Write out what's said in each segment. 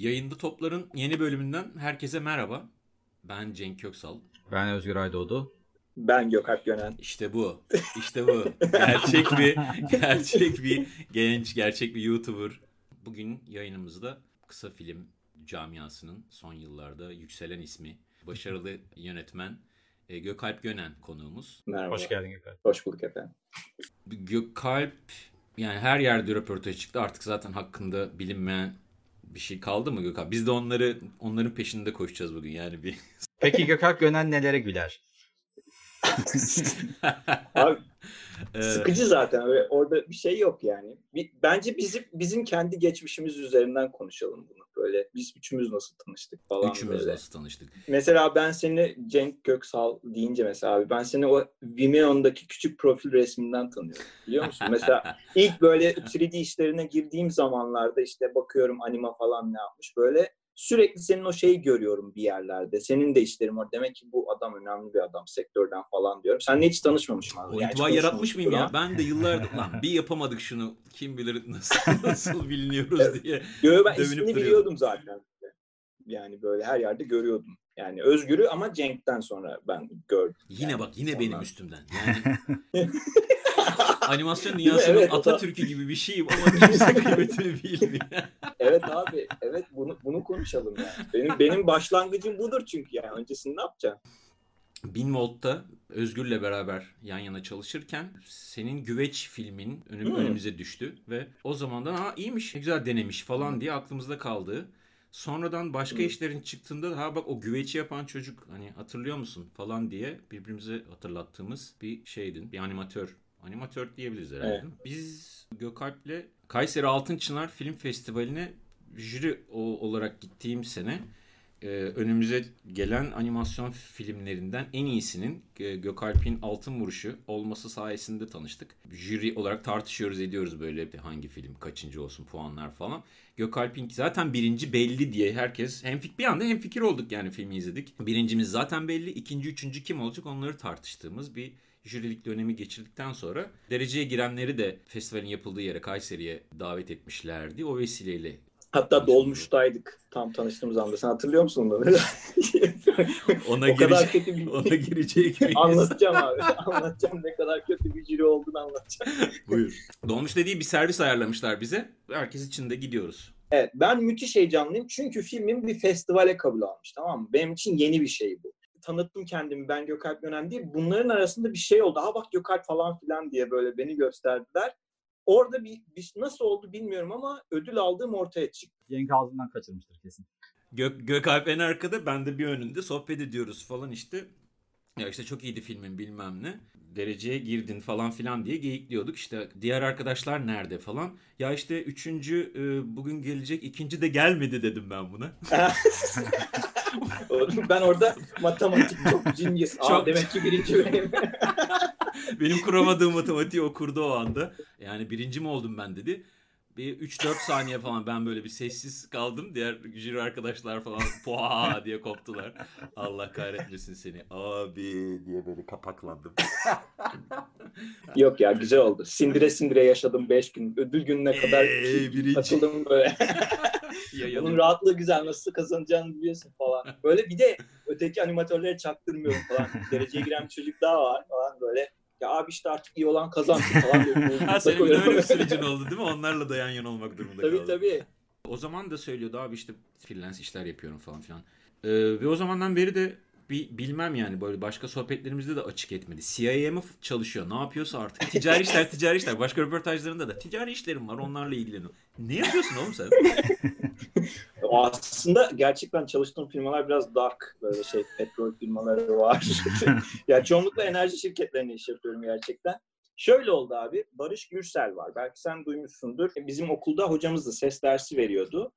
Yayında Toplar'ın yeni bölümünden herkese merhaba. Ben Cenk Köksal. Ben Özgür Aydoğdu. Ben Gökalp Gönen. İşte bu. İşte bu. gerçek bir gerçek bir genç, gerçek bir YouTuber. Bugün yayınımızda kısa film camiasının son yıllarda yükselen ismi, başarılı yönetmen e, Gökalp Gönen konuğumuz. Merhaba. Hoş geldin Gökalp. Hoş bulduk efendim. Gökalp yani her yerde röportaj çıktı. Artık zaten hakkında bilinmeyen bir şey kaldı mı Gökalp? Biz de onları onların peşinde koşacağız bugün yani bir. Peki Gökalp Gönen nelere güler? Abi, sıkıcı zaten öyle orada bir şey yok yani. Bence bizim bizim kendi geçmişimiz üzerinden konuşalım bunu böyle. Biz üçümüz nasıl tanıştık falan Üçümüz böyle. nasıl tanıştık? Mesela ben seni Cenk Göksal deyince mesela abi ben seni o Vimeo'ndaki küçük profil resminden tanıyorum. Biliyor musun? Mesela ilk böyle 3D işlerine girdiğim zamanlarda işte bakıyorum anima falan ne yapmış böyle sürekli senin o şeyi görüyorum bir yerlerde. Senin de işlerin var. Demek ki bu adam önemli bir adam sektörden falan diyorum. Sen hiç tanışmamışım abi. O yani yaratmış mıyım ya? Ben de yıllardır lan bir yapamadık şunu. Kim bilir nasıl nasıl biliniyoruz diye. Yo, ben ismini duruyordum. biliyordum zaten. Yani böyle her yerde görüyordum. Yani Özgür'ü ama Cenk'ten sonra ben gördüm. Yine yani bak yine ondan. benim üstümden. Yani animasyon dünyasının evet, Atatürk'ü gibi bir şeyim ama kimse kıymetini bilmiyor. evet abi, evet bunu bunu konuşalım yani. Benim benim başlangıcım budur çünkü yani. Öncesinde ne yapacağım? Bin Volt'ta Özgür'le beraber yan yana çalışırken senin Güveç filmin önüm, hmm. önümüze düştü ve o zamandan ha iyiymiş, güzel denemiş falan diye aklımızda kaldı. Sonradan başka hmm. işlerin çıktığında ha bak o güveci yapan çocuk hani hatırlıyor musun falan diye birbirimize hatırlattığımız bir şeydin. Bir animatör Animatör diyebiliriz herhalde. Evet. Biz Gökalp'le Kayseri Altın Çınar Film Festivali'ne jüri olarak gittiğim sene e, önümüze gelen animasyon filmlerinden en iyisinin e, Gökalp'in Altın Vuruşu olması sayesinde tanıştık. Jüri olarak tartışıyoruz ediyoruz böyle hangi film kaçıncı olsun puanlar falan. Gökalp'in zaten birinci belli diye herkes hem bir anda hem fikir olduk yani filmi izledik. Birincimiz zaten belli, ikinci, üçüncü kim olacak onları tartıştığımız bir jürilik dönemi geçirdikten sonra dereceye girenleri de festivalin yapıldığı yere Kayseri'ye davet etmişlerdi. O vesileyle Hatta dolmuştaydık tam tanıştığımız anda. Sen hatırlıyor musun onu? ona, girecek, kötü bir... ona girecek miyiz? anlatacağım abi. Anlatacağım ne kadar kötü bir jüri olduğunu anlatacağım. Buyur. Dolmuş dediği bir servis ayarlamışlar bize. Herkes için de gidiyoruz. Evet ben müthiş heyecanlıyım. Çünkü filmim bir festivale kabul almış tamam mı? Benim için yeni bir şey bu tanıttım kendimi ben Gökalp Gönen diye. Bunların arasında bir şey oldu. Ha bak Gökalp falan filan diye böyle beni gösterdiler. Orada bir, bir nasıl oldu bilmiyorum ama ödül aldığım ortaya çıktı. Cenk ağzından kaçırmıştır kesin. Gök, Gökalp en arkada ben de bir önünde sohbet ediyoruz falan işte. Ya işte çok iyiydi filmin bilmem ne. Dereceye girdin falan filan diye geyikliyorduk. İşte diğer arkadaşlar nerede falan. Ya işte üçüncü e, bugün gelecek ikinci de gelmedi dedim ben buna. ben orada matematik çok genius. Aa, çok... demek ki birinci benim. benim kuramadığım matematiği okurdu o anda. Yani birinci mi oldum ben dedi bir 3-4 saniye falan ben böyle bir sessiz kaldım. Diğer jüri arkadaşlar falan poha diye koptular. Allah kahretmesin seni abi diye böyle kapaklandım. Yok ya güzel oldu. Sindire sindire yaşadım 5 gün. Ödül gününe kadar ee, açıldım böyle. Bunun rahatlığı güzel. Nasıl kazanacağını biliyorsun falan. Böyle bir de öteki animatörlere çaktırmıyorum falan. Dereceye giren bir çocuk daha var falan böyle ya abi işte artık iyi olan kazansın falan. ha senin bir öyle bir sürecin oldu değil mi? Onlarla da yan yana olmak durumunda tabii, kaldın. Tabii tabii. O zaman da söylüyordu abi işte freelance işler yapıyorum falan filan. Ee, ve o zamandan beri de bir bilmem yani böyle başka sohbetlerimizde de açık etmedi. CIA mı çalışıyor? Ne yapıyorsa artık. Ticari işler, ticari işler. Başka röportajlarında da ticari işlerim var. Onlarla ilgileniyorum. Ne yapıyorsun oğlum sen? Aslında gerçekten çalıştığım firmalar biraz dark böyle şey petrol firmaları var. yani çoğunlukla enerji şirketlerine iş yapıyorum gerçekten. Şöyle oldu abi. Barış Gürsel var. Belki sen duymuşsundur. Bizim okulda hocamız da ses dersi veriyordu.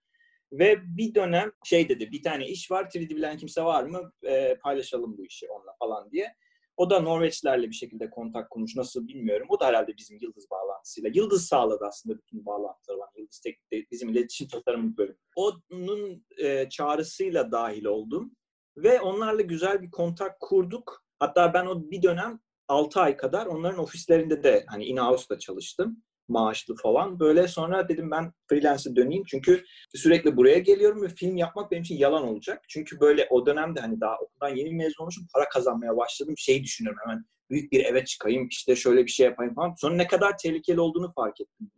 Ve bir dönem şey dedi, bir tane iş var, 3D bilen kimse var mı? E, paylaşalım bu işi onunla falan diye. O da Norveçlerle bir şekilde kontak kurmuş. Nasıl bilmiyorum. O da herhalde bizim Yıldız bağlantısıyla. Yıldız sağladı aslında bütün bağlantıları var. Yıldız Teknik'te bizim iletişim tasarımı bölümü. Onun e, çağrısıyla dahil oldum. Ve onlarla güzel bir kontak kurduk. Hatta ben o bir dönem 6 ay kadar onların ofislerinde de hani in-house'da çalıştım. Maaşlı falan. Böyle sonra dedim ben freelance'e döneyim çünkü sürekli buraya geliyorum ve film yapmak benim için yalan olacak. Çünkü böyle o dönemde hani daha okuldan yeni mezun olmuşum para kazanmaya başladım. Şey düşünüyorum hemen büyük bir eve çıkayım işte şöyle bir şey yapayım falan. Sonra ne kadar tehlikeli olduğunu fark ettim.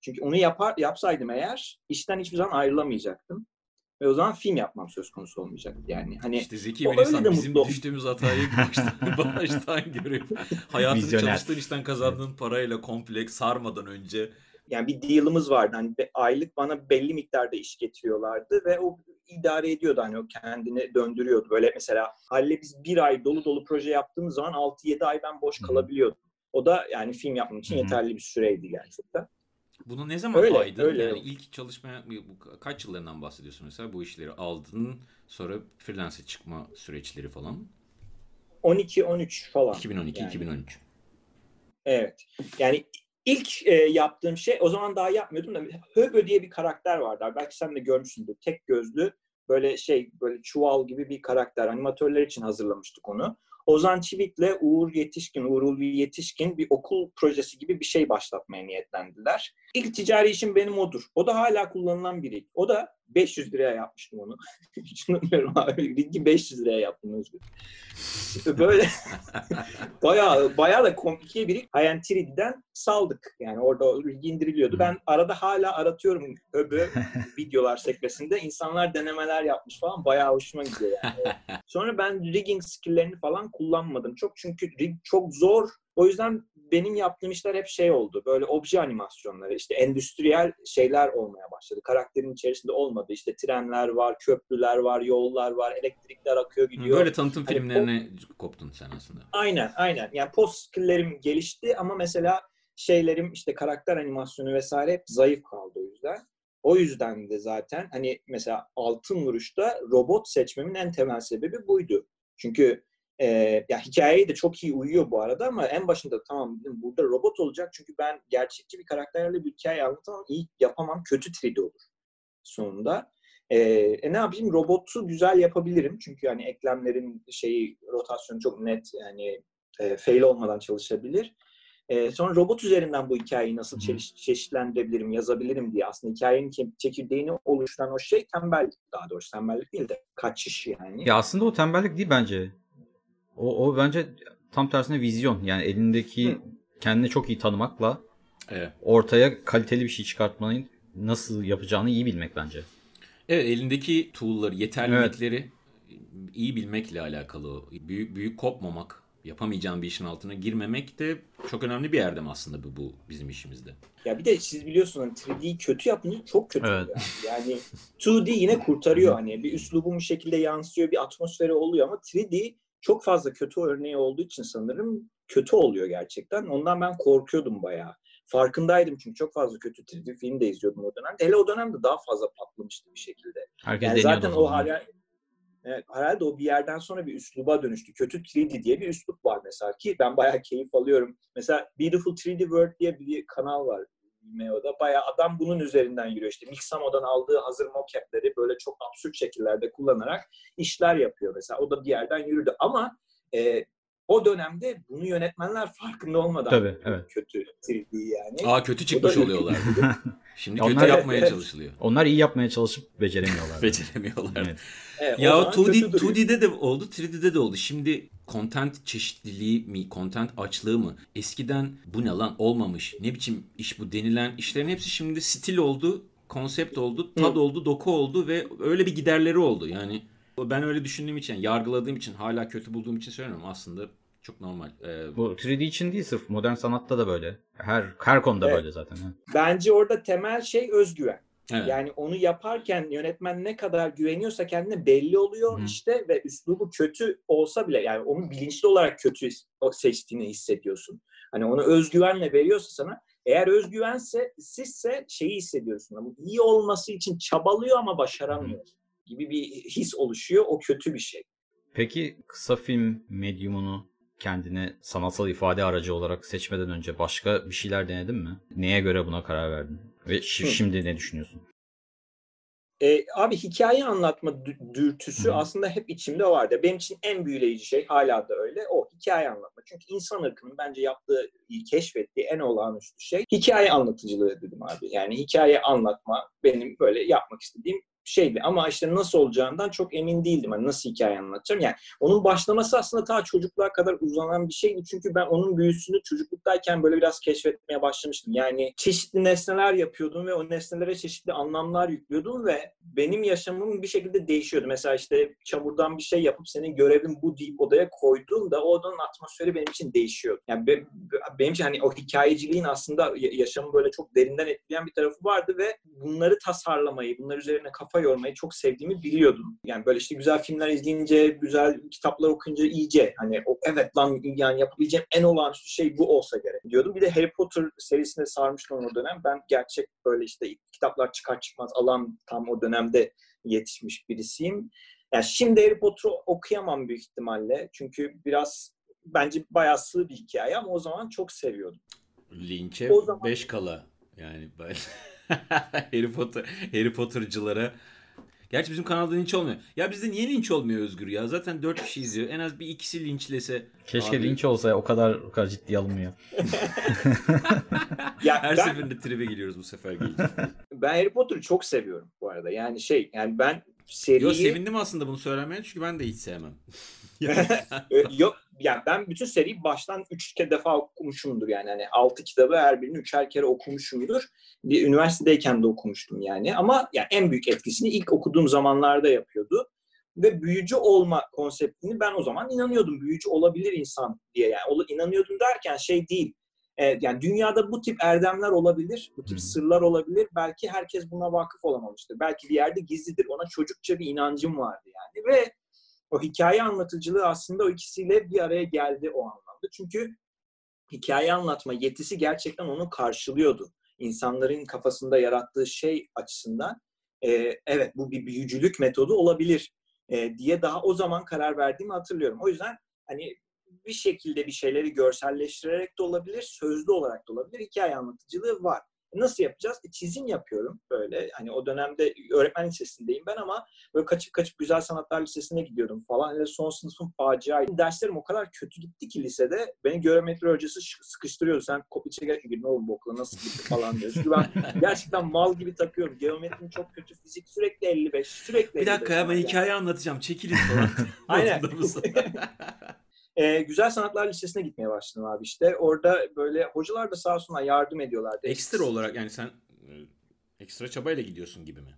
Çünkü onu yapar, yapsaydım eğer işten hiçbir zaman ayrılamayacaktım. Ve o zaman film yapmam söz konusu olmayacak. Yani hani İşte zeki bir insan bizim mutlu düştüğümüz hatayı baştan, baştan görüp hayatını Vizyoner. çalıştığın işten kazandığın parayla komple sarmadan önce yani bir deal'ımız vardı. Hani aylık bana belli miktarda iş getiriyorlardı ve o idare ediyordu hani o kendini döndürüyordu. Böyle mesela Halil'le biz bir ay dolu dolu proje yaptığımız zaman 6-7 ay ben boş kalabiliyordum. O da yani film yapmam için yeterli bir süreydi gerçekten. Bunu ne zaman Öyle, aydın? öyle. Yani ilk çalışmaya bu- kaç yıllarından bahsediyorsun mesela bu işleri aldın sonra freelance'e çıkma süreçleri falan. 12-13 falan. 2012 Yani. 2013. Evet. Yani ilk e, yaptığım şey o zaman daha yapmıyordum da Höbö diye bir karakter vardı. Belki sen de görmüşsündür. Tek gözlü böyle şey böyle çuval gibi bir karakter. Animatörler için hazırlamıştık onu. Ozan Çivik'le Uğur Yetişkin, Uğur Ulvi Yetişkin bir okul projesi gibi bir şey başlatmaya niyetlendiler. İlk ticari işim benim odur. O da hala kullanılan biri. O da 500 liraya yapmıştım onu. Hiç unutmuyorum abi. Ringi 500 liraya yaptım Özgür. Böyle bayağı bayağı da komplike biri. Hayan 3D'den saldık. Yani orada ringi indiriliyordu. Ben arada hala aratıyorum öbür videolar sekmesinde. İnsanlar denemeler yapmış falan. Bayağı hoşuma gidiyor yani. Sonra ben rigging skill'lerini falan kullanmadım. Çok çünkü rig çok zor. O yüzden benim yaptığım işler hep şey oldu. Böyle obje animasyonları, işte endüstriyel şeyler olmaya başladı. Karakterin içerisinde olmadı. İşte trenler var, köprüler var, yollar var, elektrikler akıyor gidiyor. Böyle tanıtım Hani filmlerine koptun sen aslında. Aynen, aynen. Yani post skill'lerim gelişti ama mesela şeylerim işte karakter animasyonu vesaire hep zayıf kaldı o yüzden. O yüzden de zaten hani mesela altın vuruşta robot seçmemin en temel sebebi buydu. Çünkü e, ya hikayeye de çok iyi uyuyor bu arada ama en başında tamam dedim burada robot olacak çünkü ben gerçekçi bir karakterle bir hikaye anlatamam, iyi yapamam, kötü 3D olur sonunda. E, e, ne yapayım? Robotu güzel yapabilirim. Çünkü hani eklemlerin şeyi rotasyonu çok net yani e, fail olmadan çalışabilir. E, sonra robot üzerinden bu hikayeyi nasıl çeşit, çeşitlendirebilirim, yazabilirim diye aslında hikayenin çekirdeğini oluşturan o şey tembellik daha doğrusu tembellik değil de kaçış yani. Ya aslında o tembellik değil bence. O, o bence tam tersine vizyon. Yani elindeki Hı. kendini çok iyi tanımakla Evet. ortaya kaliteli bir şey çıkartmanın nasıl yapacağını iyi bilmek bence. Evet elindeki tool'ları, yeterlilikleri iyi bilmekle alakalı. Büyük büyük kopmamak, yapamayacağın bir işin altına girmemek de çok önemli bir erdem aslında bu, bu bizim işimizde. Ya bir de siz biliyorsunuz hani 3D'yi kötü yapınca çok kötü Evet. oluyor. Yani 2D yine kurtarıyor hani bir üslubun bir şekilde yansıyor, bir atmosferi oluyor ama 3D çok fazla kötü örneği olduğu için sanırım kötü oluyor gerçekten. Ondan ben korkuyordum bayağı. Farkındaydım çünkü çok fazla kötü 3D film de izliyordum o dönemde. Hele o dönemde daha fazla patlamıştı bir şekilde. Herkes Yani zaten o o hala evet, herhalde o bir yerden sonra bir üsluba dönüştü. Kötü 3D diye bir üslup var mesela ki ben bayağı keyif alıyorum. Mesela Beautiful 3D World diye bir kanal var Vimeo'da. Bayağı adam bunun üzerinden yürüyor. İşte Mixamo'dan aldığı hazır mocap'leri böyle çok absürt şekillerde kullanarak işler yapıyor mesela. O da bir yerden yürüdü ama e, o dönemde bunu yönetmenler farkında olmadan Tabii, evet. kötü 3D yani. Aa kötü çıkmış O oluyorlar. Şimdi Onlar- kötü yapmaya Evet. çalışılıyor. Onlar iyi yapmaya çalışıp beceremiyorlar. Beceremiyorlar. Evet. Evet, o Ya zaman 2D, kötü duruyor. 2D'de de oldu, 3D'de de oldu. Şimdi content çeşitliliği mi, content açlığı mı? Eskiden bu ne lan olmamış, ne biçim iş bu denilen işlerin hepsi şimdi stil oldu, konsept oldu, tad Hı. oldu, doku oldu ve öyle bir giderleri oldu. Yani ben öyle düşündüğüm için, yargıladığım için, hala kötü bulduğum için söylüyorum aslında çok normal. Ee, Bu 3D için değil sırf modern sanatta da böyle. Her her konuda Evet. böyle zaten. ha. Bence orada temel şey özgüven. evet. Yani onu yaparken yönetmen ne kadar güveniyorsa kendine belli oluyor Hı. işte ve üslubu kötü olsa bile yani onu bilinçli olarak kötü seçtiğini hissediyorsun. Hani onu özgüvenle veriyorsa sana eğer özgüvense sizse şeyi hissediyorsun. Ama iyi olması için çabalıyor ama başaramıyor gibi bir his oluşuyor. O kötü bir şey. Peki kısa film medyumunu kendine sanatsal ifade aracı olarak seçmeden önce başka bir şeyler denedin mi? Neye göre buna karar verdin? Ve şi- şimdi ne düşünüyorsun? E, abi hikaye anlatma dürtüsü Hı. aslında hep içimde vardı. Benim için en büyüleyici şey hala da öyle o hikaye anlatma. Çünkü insan ırkının bence yaptığı, keşfettiği en olağanüstü şey hikaye anlatıcılığı dedim abi. Yani hikaye anlatma benim böyle yapmak istediğim şeydi. Ama işte nasıl olacağından çok emin değildim. Hani nasıl hikaye anlatacağım. Yani onun başlaması aslında ta çocukluğa kadar uzanan bir şeydi. Çünkü ben onun büyüsünü çocukluktayken böyle biraz keşfetmeye başlamıştım. Yani çeşitli nesneler yapıyordum ve o nesnelere çeşitli anlamlar yüklüyordum ve benim yaşamım bir şekilde değişiyordu. Mesela işte çamurdan bir şey yapıp senin görevin bu deyip odaya koyduğumda o odanın atmosferi benim için değişiyordu. Yani benim için hani o hikayeciliğin aslında yaşamı böyle çok derinden etkileyen bir tarafı vardı ve bunları tasarlamayı, bunlar üzerine kafa kafa yormayı çok sevdiğimi biliyordum. Yani böyle işte güzel filmler izleyince, güzel kitaplar okuyunca iyice hani o, evet lan yani yapabileceğim en olağanüstü şey bu olsa gerek diyordum. Bir de Harry Potter serisine sarmıştım o dönem. Ben gerçek böyle işte kitaplar çıkar çıkmaz alan tam o dönemde yetişmiş birisiyim. Yani şimdi Harry Potter'ı okuyamam büyük ihtimalle. Çünkü biraz bence bayağı sığ bir hikaye ama o zaman çok seviyordum. Linç'e 5 zaman... kala yani ben Harry Potter Harry Potter'cılara Gerçi bizim kanalda linç olmuyor. Ya bizde niye linç olmuyor Özgür ya? Zaten 4 kişi izliyor. En az bir ikisi linçlese. Keşke abi... linç olsa ya. O kadar o kadar ciddi alınmıyor. ya Her ben... seferinde tribe geliyoruz bu sefer gelince. Ben Harry Potter'ı çok seviyorum bu arada. Yani şey yani ben seriyi... Yo sevindim aslında bunu söylemeye çünkü ben de hiç sevmem. Yok yani ben bütün seriyi baştan üç defa okumuşumdur yani. Hani altı kitabı her birini üçer kere okumuşumdur. Bir üniversitedeyken de okumuştum yani. Ama yani en büyük etkisini ilk okuduğum zamanlarda yapıyordu. Ve büyücü olma konseptini ben o zaman inanıyordum. Büyücü olabilir insan diye yani. inanıyordum derken şey değil. E, yani dünyada bu tip erdemler olabilir, bu tip hmm. sırlar olabilir. Belki herkes buna vakıf olamamıştır. Belki bir yerde gizlidir. Ona çocukça bir inancım vardı yani. Ve o hikaye anlatıcılığı aslında o ikisiyle bir araya geldi o anlamda. Çünkü hikaye anlatma yetisi gerçekten onu karşılıyordu. İnsanların kafasında yarattığı şey açısından e, evet bu bir büyücülük metodu olabilir e, diye daha o zaman karar verdiğimi hatırlıyorum. O yüzden hani bir şekilde bir şeyleri görselleştirerek de olabilir, sözlü olarak da olabilir. Hikaye anlatıcılığı var. Nasıl yapacağız? E, çizim yapıyorum böyle. Hani o dönemde öğretmen lisesindeyim ben ama böyle kaçıp kaçıp Güzel Sanatlar Lisesi'ne gidiyordum falan. Hele son sınıfın faciaydı. Derslerim o kadar kötü gitti ki lisede. Beni geometri hocası sıkıştırıyordu. Sen kopya çekerek mi girdin oğlum bu okula nasıl gitti falan diyor. Çünkü ben gerçekten mal gibi takıyorum. Geometrim çok kötü. Fizik sürekli 55. Sürekli Bir dakika ya ben hikaye anlatacağım. Çekilin falan. Aynen. E, Güzel Sanatlar Lisesi'ne gitmeye başladım abi işte. Orada böyle hocalar da sağ olsunlar yardım ediyorlardı. Ekstra olarak yani sen e, ekstra çabayla gidiyorsun gibi mi?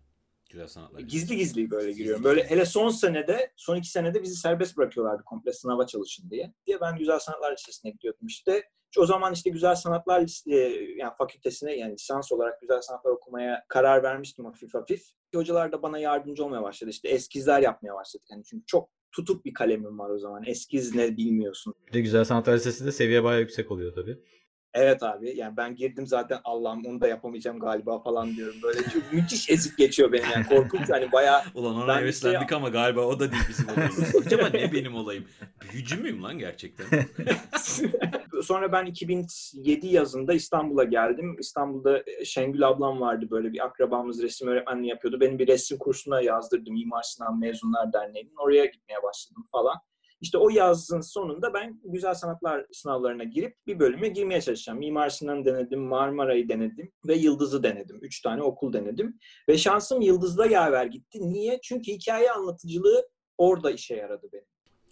Güzel Sanatlar. Gizli gizli böyle giriyorum. Böyle hele son senede, son iki senede bizi serbest bırakıyorlardı komple sınava çalışın diye. Diye ben Güzel Sanatlar Lisesi'ne gidiyordum işte. O zaman işte Güzel Sanatlar Lisesi, yani fakültesine yani lisans olarak Güzel Sanatlar okumaya karar vermiştim hafif hafif. Hocalar da bana yardımcı olmaya başladı. İşte eskizler yapmaya başladık. Yani çünkü çok tutuk bir kalemim var o zaman. Eskiz ne bilmiyorsun. Bir de Güzel Sanatlar Lisesi'nde seviye bayağı yüksek oluyor tabii. Evet abi yani ben girdim zaten Allah'ım onu da yapamayacağım galiba falan diyorum. Böyle çok müthiş ezik geçiyor benim yani korkunç hani bayağı. Ulan ona heveslendik şey... ama galiba o da değil bizim olayımız. Acaba ne benim olayım? Büyücü müyüm lan gerçekten? Sonra ben 2007 yazında İstanbul'a geldim. İstanbul'da e, Şengül ablam vardı böyle bir akrabamız resim öğretmenliği yapıyordu. Benim bir resim kursuna yazdırdım Mimar Sinan Mezunlar Derneği'nin. Oraya gitmeye başladım falan. İşte o yazın sonunda ben güzel sanatlar sınavlarına girip bir bölüme girmeye çalışacağım. Mimar Sinan denedim, Marmara'yı denedim ve Yıldız'ı denedim. Üç tane okul denedim. Ve şansım Yıldız'da yaver gitti. Niye? Çünkü hikaye anlatıcılığı orada işe yaradı benim.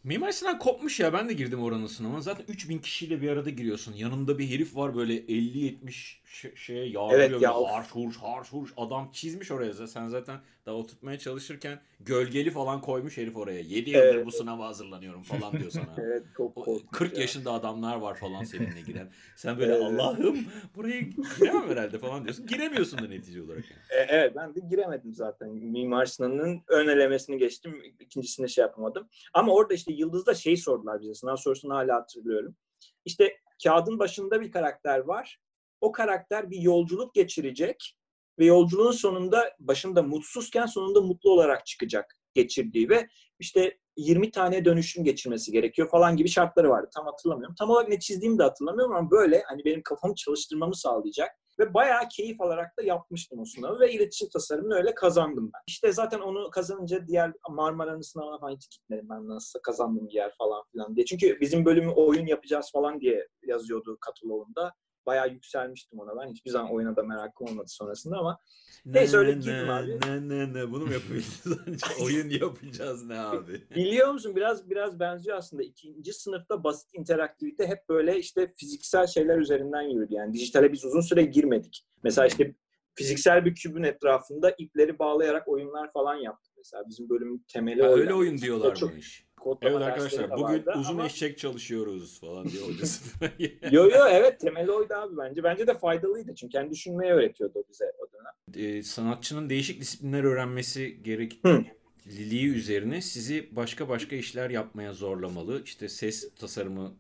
Mimar Sinan kopmuş ya ben de girdim oranın sınavına. Zaten 3000 kişiyle bir arada giriyorsun. Yanında bir herif var böyle 50-70 şeye yağlıyor. Evet ya. Harş hurş harş hurş adam çizmiş oraya. Sen zaten daha oturtmaya çalışırken gölgeli falan koymuş herif oraya. 7 yıldır evet. bu sınava hazırlanıyorum falan diyor sana. evet çok 40 ya. yaşında adamlar var falan seninle giren. Sen böyle evet. Allah'ım buraya giremem herhalde falan diyorsun. Giremiyorsun da netice olarak. Yani. E, evet ben de giremedim zaten. Mimar Sinan'ın ön elemesini geçtim. İkincisini şey yapamadım. Ama orada işte Yıldız'da şey sordular bize. Sınav sorusunu hala hatırlıyorum. İşte kağıdın başında bir karakter var. O karakter bir yolculuk geçirecek ve yolculuğun sonunda başında mutsuzken sonunda mutlu olarak çıkacak geçirdiği ve işte 20 tane dönüşüm geçirmesi gerekiyor falan gibi şartları vardı. Tam hatırlamıyorum. Tam olarak ne çizdiğimi de hatırlamıyorum ama böyle hani benim kafamı çalıştırmamı sağlayacak Ve bayağı keyif alarak da yapmıştım o sınavı ve iletişim tasarımını öyle kazandım ben. İşte zaten onu kazanınca diğer Marmara'nın sınavına falan hiç gitmedim ben nasıl kazandım bir yer falan filan diye. Çünkü bizim bölümü oyun yapacağız falan diye yazıyordu kataloğunda bayağı yükselmiştim ona ben. Hiçbir zaman oyuna da merakım olmadı sonrasında ama neyse öyle girdim abi. Ne ne ne bunu mu yapıyoruz? Oyun yapacağız ne abi? Biliyor musun biraz biraz benziyor aslında. İkinci sınıfta basit interaktivite hep böyle işte fiziksel şeyler üzerinden yürüdü. Yani dijitale biz uzun süre girmedik. Mesela işte fiziksel bir kübün etrafında ipleri bağlayarak oyunlar falan yaptık mesela. Bizim bölümün temeli ha. Öyle oyun diyorlarmış. Çok, evet arkadaşlar bugün vardı uzun ama... eşek çalışıyoruz falan diye hocası. yo yo evet temeli oydu abi bence. Bence de faydalıydı çünkü kendi düşünmeyi öğretiyordu bize o dönem. Ee, sanatçının değişik disiplinler öğrenmesi gerekliliği üzerine sizi başka başka işler yapmaya zorlamalı. İşte ses tasarımı,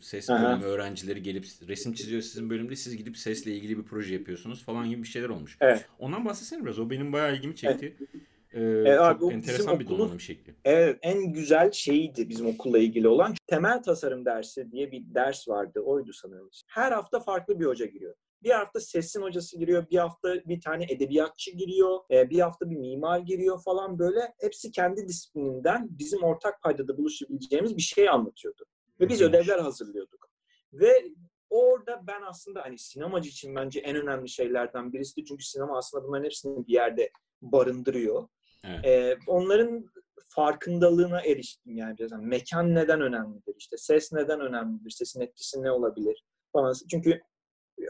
ses bölümü Aha. öğrencileri gelip resim çiziyor sizin bölümde. Siz gidip sesle ilgili bir proje yapıyorsunuz falan gibi bir şeyler olmuş. Evet. Ondan bahsetsene biraz. O benim bayağı ilgimi çekti. Evet. Ee, e, çok abi, enteresan bir donanım şekli. Evet, en güzel şeyiydi bizim okulla ilgili olan. Temel tasarım dersi diye bir ders vardı. Oydu sanırım. Her hafta farklı bir hoca giriyor. Bir hafta sesin hocası giriyor, bir hafta bir tane edebiyatçı giriyor, e, bir hafta bir mimar giriyor falan böyle. Hepsi kendi disiplininden bizim ortak paydada buluşabileceğimiz bir şey anlatıyordu. Ve biz ödevler hazırlıyorduk. Ve orada ben aslında hani sinemacı için bence en önemli şeylerden birisi çünkü sinema aslında bunların hepsini bir yerde barındırıyor. Evet. E, onların farkındalığına eriştim yani biraz. Yani mekan neden önemlidir? İşte ses neden önemlidir? Sesin etkisi ne olabilir? Falan. Çünkü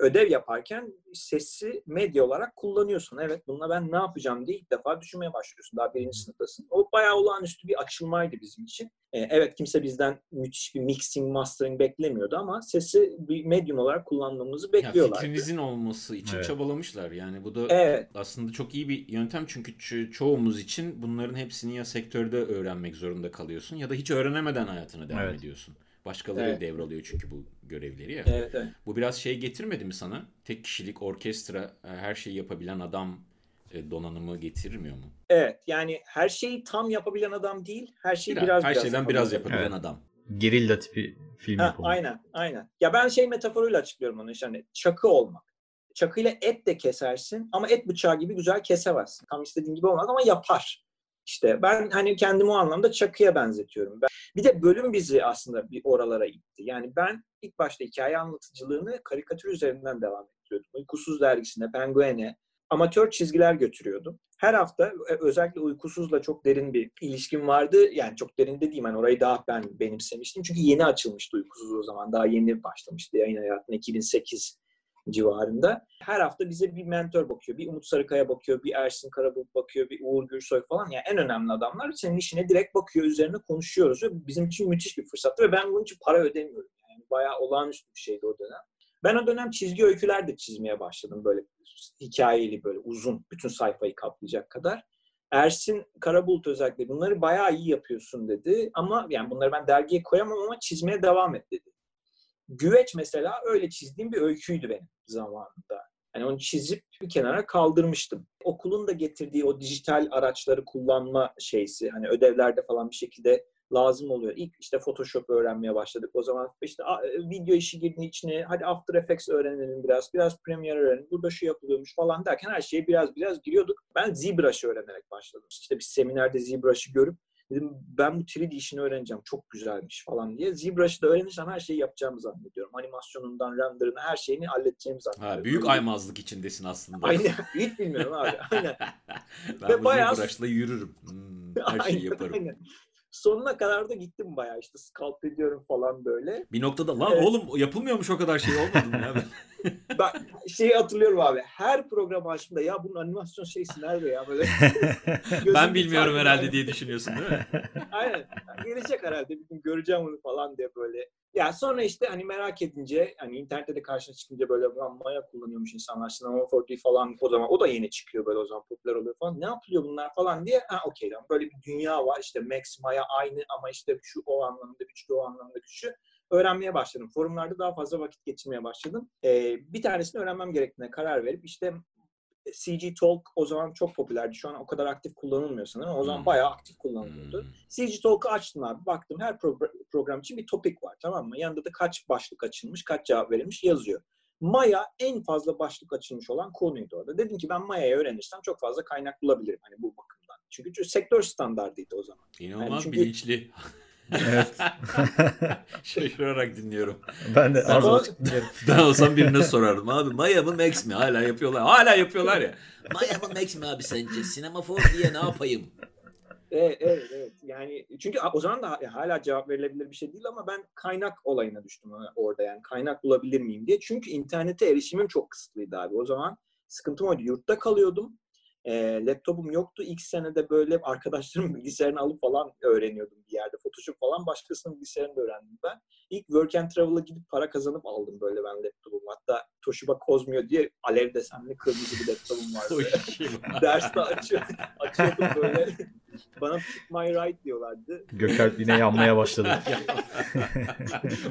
ödev yaparken sesi medya olarak kullanıyorsun. Evet bununla ben ne yapacağım diye ilk defa düşünmeye başlıyorsun. Daha birinci sınıftasın. O bayağı olağanüstü bir açılmaydı bizim için. Ee, evet kimse bizden müthiş bir mixing, mastering beklemiyordu ama sesi bir medium olarak kullanmamızı bekliyorlar. Fikrinizin olması için evet. çabalamışlar. Yani bu da evet. aslında çok iyi bir yöntem çünkü ço- çoğumuz için bunların hepsini ya sektörde öğrenmek zorunda kalıyorsun ya da hiç öğrenemeden hayatına devam evet. ediyorsun. Başkaları evet. devralıyor çünkü bu görevleri ya. Evet, evet. Bu biraz şey getirmedi mi sana? Tek kişilik orkestra e, her şeyi yapabilen adam e, donanımı getirmiyor mu? Evet yani her şeyi tam yapabilen adam değil. Her şeyi biraz biraz, Her biraz şeyden biraz yapabilen evet. adam. Gerilla tipi film ha, Aynen aynen. Ya ben şey metaforuyla açıklıyorum onu işte hani çakı olmak. Çakıyla et de kesersin ama et bıçağı gibi güzel kesemezsin. Tam istediğin gibi olmaz ama yapar. İşte ben hani kendimi o anlamda çakıya benzetiyorum. Ben, bir de bölüm bizi aslında bir oralara itti. Yani ben ilk başta hikaye anlatıcılığını karikatür üzerinden devam ettiriyordum. Uykusuz dergisine, Penguen'e amatör çizgiler götürüyordum. Her hafta e, özellikle uykusuzla çok derin bir ilişkim vardı. Yani çok derin dediğim yani orayı daha ben benimsemiştim. Çünkü yeni açılmıştı uykusuz o zaman. Daha yeni başlamıştı yayın hayatına 2008 civarında. Her hafta bize bir mentor bakıyor. Bir Umut Sarıkaya bakıyor, bir Ersin Karabulut bakıyor, bir Uğur Gürsoy falan. Yani en önemli adamlar senin işine direkt bakıyor, üzerine konuşuyoruz. Ve bizim için müthiş bir fırsattı ve ben bunun için para ödemiyorum. Yani bayağı olağanüstü bir şeydi o dönem. Ben o dönem çizgi öyküler de çizmeye başladım böyle hikayeli böyle uzun bütün sayfayı kaplayacak kadar. Ersin Karabulut özellikle bunları bayağı iyi yapıyorsun dedi ama yani bunları ben dergiye koyamam ama çizmeye devam et dedi. Güveç mesela öyle çizdiğim bir öyküydü benim zamanında. Yani onu çizip bir kenara kaldırmıştım. Okulun da getirdiği o dijital araçları kullanma şeysi hani ödevlerde falan bir şekilde lazım oluyor. İlk işte Photoshop öğrenmeye başladık. O zaman işte video işi girdi içine. Hadi After Effects öğrenelim biraz. Biraz Premiere öğrenelim. Burada şu yapılıyormuş falan derken her şeye biraz biraz giriyorduk. Ben ZBrush'ı öğrenerek başladım. İşte bir seminerde ZBrush'ı görüp Dedim ben bu 3D işini öğreneceğim. Çok güzelmiş falan diye. ZBrush'ı da öğrenirsem her şeyi yapacağımı zannediyorum. Animasyonundan, renderına her şeyini halledeceğimi zannediyorum. Ha, büyük aymazlık içindesin aslında. Aynen. Hiç bilmiyorum abi. Aynen. ben Ve bu bayağı... ZBrush'la yürürüm. Hmm, her şeyi aynen, yaparım. Aynen sonuna kadar da gittim bayağı işte sculpt ediyorum falan böyle. Bir noktada lan evet. oğlum yapılmıyormuş o kadar şey olmadı mı ya? ben şeyi hatırlıyorum abi. Her program açtığımda ya bunun animasyon şeysi nerede ya böyle. ben bilmiyorum herhalde yani. diye düşünüyorsun değil mi? Aynen. Gelecek herhalde bir gün göreceğim onu falan diye böyle. Ya sonra işte hani merak edince hani internette de karşına çıkınca böyle Maya kullanıyormuş insanlar. Cinema 4D falan o zaman o da yeni çıkıyor böyle o zaman popüler oluyor falan. Ne yapılıyor bunlar falan diye. Ha okey tamam böyle bir dünya var işte Max Maya aynı ama işte şu o anlamda güçlü o anlamda güçlü öğrenmeye başladım. Forumlarda daha fazla vakit geçirmeye başladım. Ee, bir tanesini öğrenmem gerektiğine karar verip işte CG Talk o zaman çok popülerdi. Şu an o kadar aktif kullanılmıyor sanırım. O zaman hmm. bayağı aktif kullanılıyordu. Hmm. CG Talk'u açtım abi. Baktım her pro- program için bir topik var tamam mı? Yanında da kaç başlık açılmış, kaç cevap verilmiş yazıyor. Maya en fazla başlık açılmış olan konuydu orada. Dedim ki ben Maya'yı öğrenirsem çok fazla kaynak bulabilirim hani bu bakımdan. Çünkü sektör standartıydı o zaman. İnanılmaz Yani çünkü- bilinçli. Evet. Şaşırarak dinliyorum. ben de dinlerim. Ben olsam birine sorardım. Abi Maya mı Max mi? Hala yapıyorlar. Hala yapıyorlar ya. Maya mı Max mi abi sence? Sinema 4 diye ne yapayım? Evet, evet, evet. Yani çünkü o zaman da hala cevap verilebilir bir şey değil ama ben kaynak olayına düştüm orada yani. Kaynak bulabilir miyim diye. Çünkü internete erişimim çok kısıtlıydı abi. O zaman sıkıntım oydu. Yurtta kalıyordum. E, laptopum yoktu. İlk senede böyle arkadaşlarımın bilgisayarını alıp falan öğreniyordum bir yerde. Photoshop falan başkasının bilgisayarını da öğrendim ben. İlk Work and Travel'a gidip para kazanıp aldım böyle ben laptopumu. Hatta Toshiba Cosmio diye alev desenli kırmızı bir laptopum vardı. Derste açıyor, açıyordum böyle. Bana my right diyorlardı. Gökalp yine yanmaya başladı.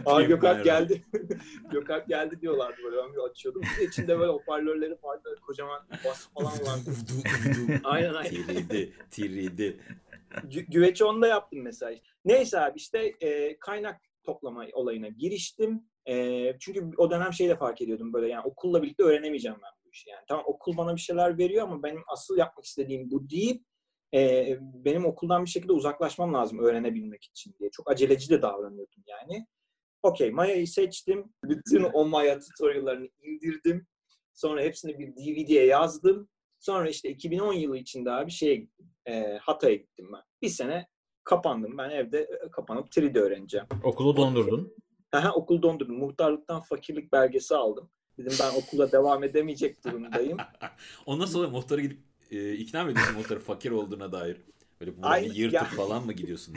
Aa Gökalp geldi. Gökalp geldi diyorlardı böyle. Ben bir açıyordum. Bir de içinde böyle hoparlörleri vardı. Kocaman bas falan vardı. aynen aynen. Tiridi, tiridi. Gü- güveçi onda yaptım mesela. Neyse abi işte e, kaynak toplama olayına giriştim. E, çünkü o dönem şeyi de fark ediyordum böyle yani okulla birlikte öğrenemeyeceğim ben bu işi. Yani tamam okul bana bir şeyler veriyor ama benim asıl yapmak istediğim bu değil. E, benim okuldan bir şekilde uzaklaşmam lazım öğrenebilmek için diye. Çok aceleci de davranıyordum yani. Okey Maya'yı seçtim. Bütün o Maya tutorial'larını indirdim. Sonra hepsini bir DVD'ye yazdım. Sonra işte 2010 yılı içinde abi şeye gittim. E, Hatay'a gittim ben. Bir sene kapandım. Ben evde kapanıp 3D öğreneceğim. Okulu dondurdun. Aha, okul dondurdum. Muhtarlıktan fakirlik belgesi aldım. Dedim ben okula devam edemeyecek durumdayım. Ondan sonra muhtarı gidip e, ikna mı ediyorsun muhtarı fakir olduğuna dair? Böyle burayı Aynen, yırtıp ya. falan mı gidiyorsun?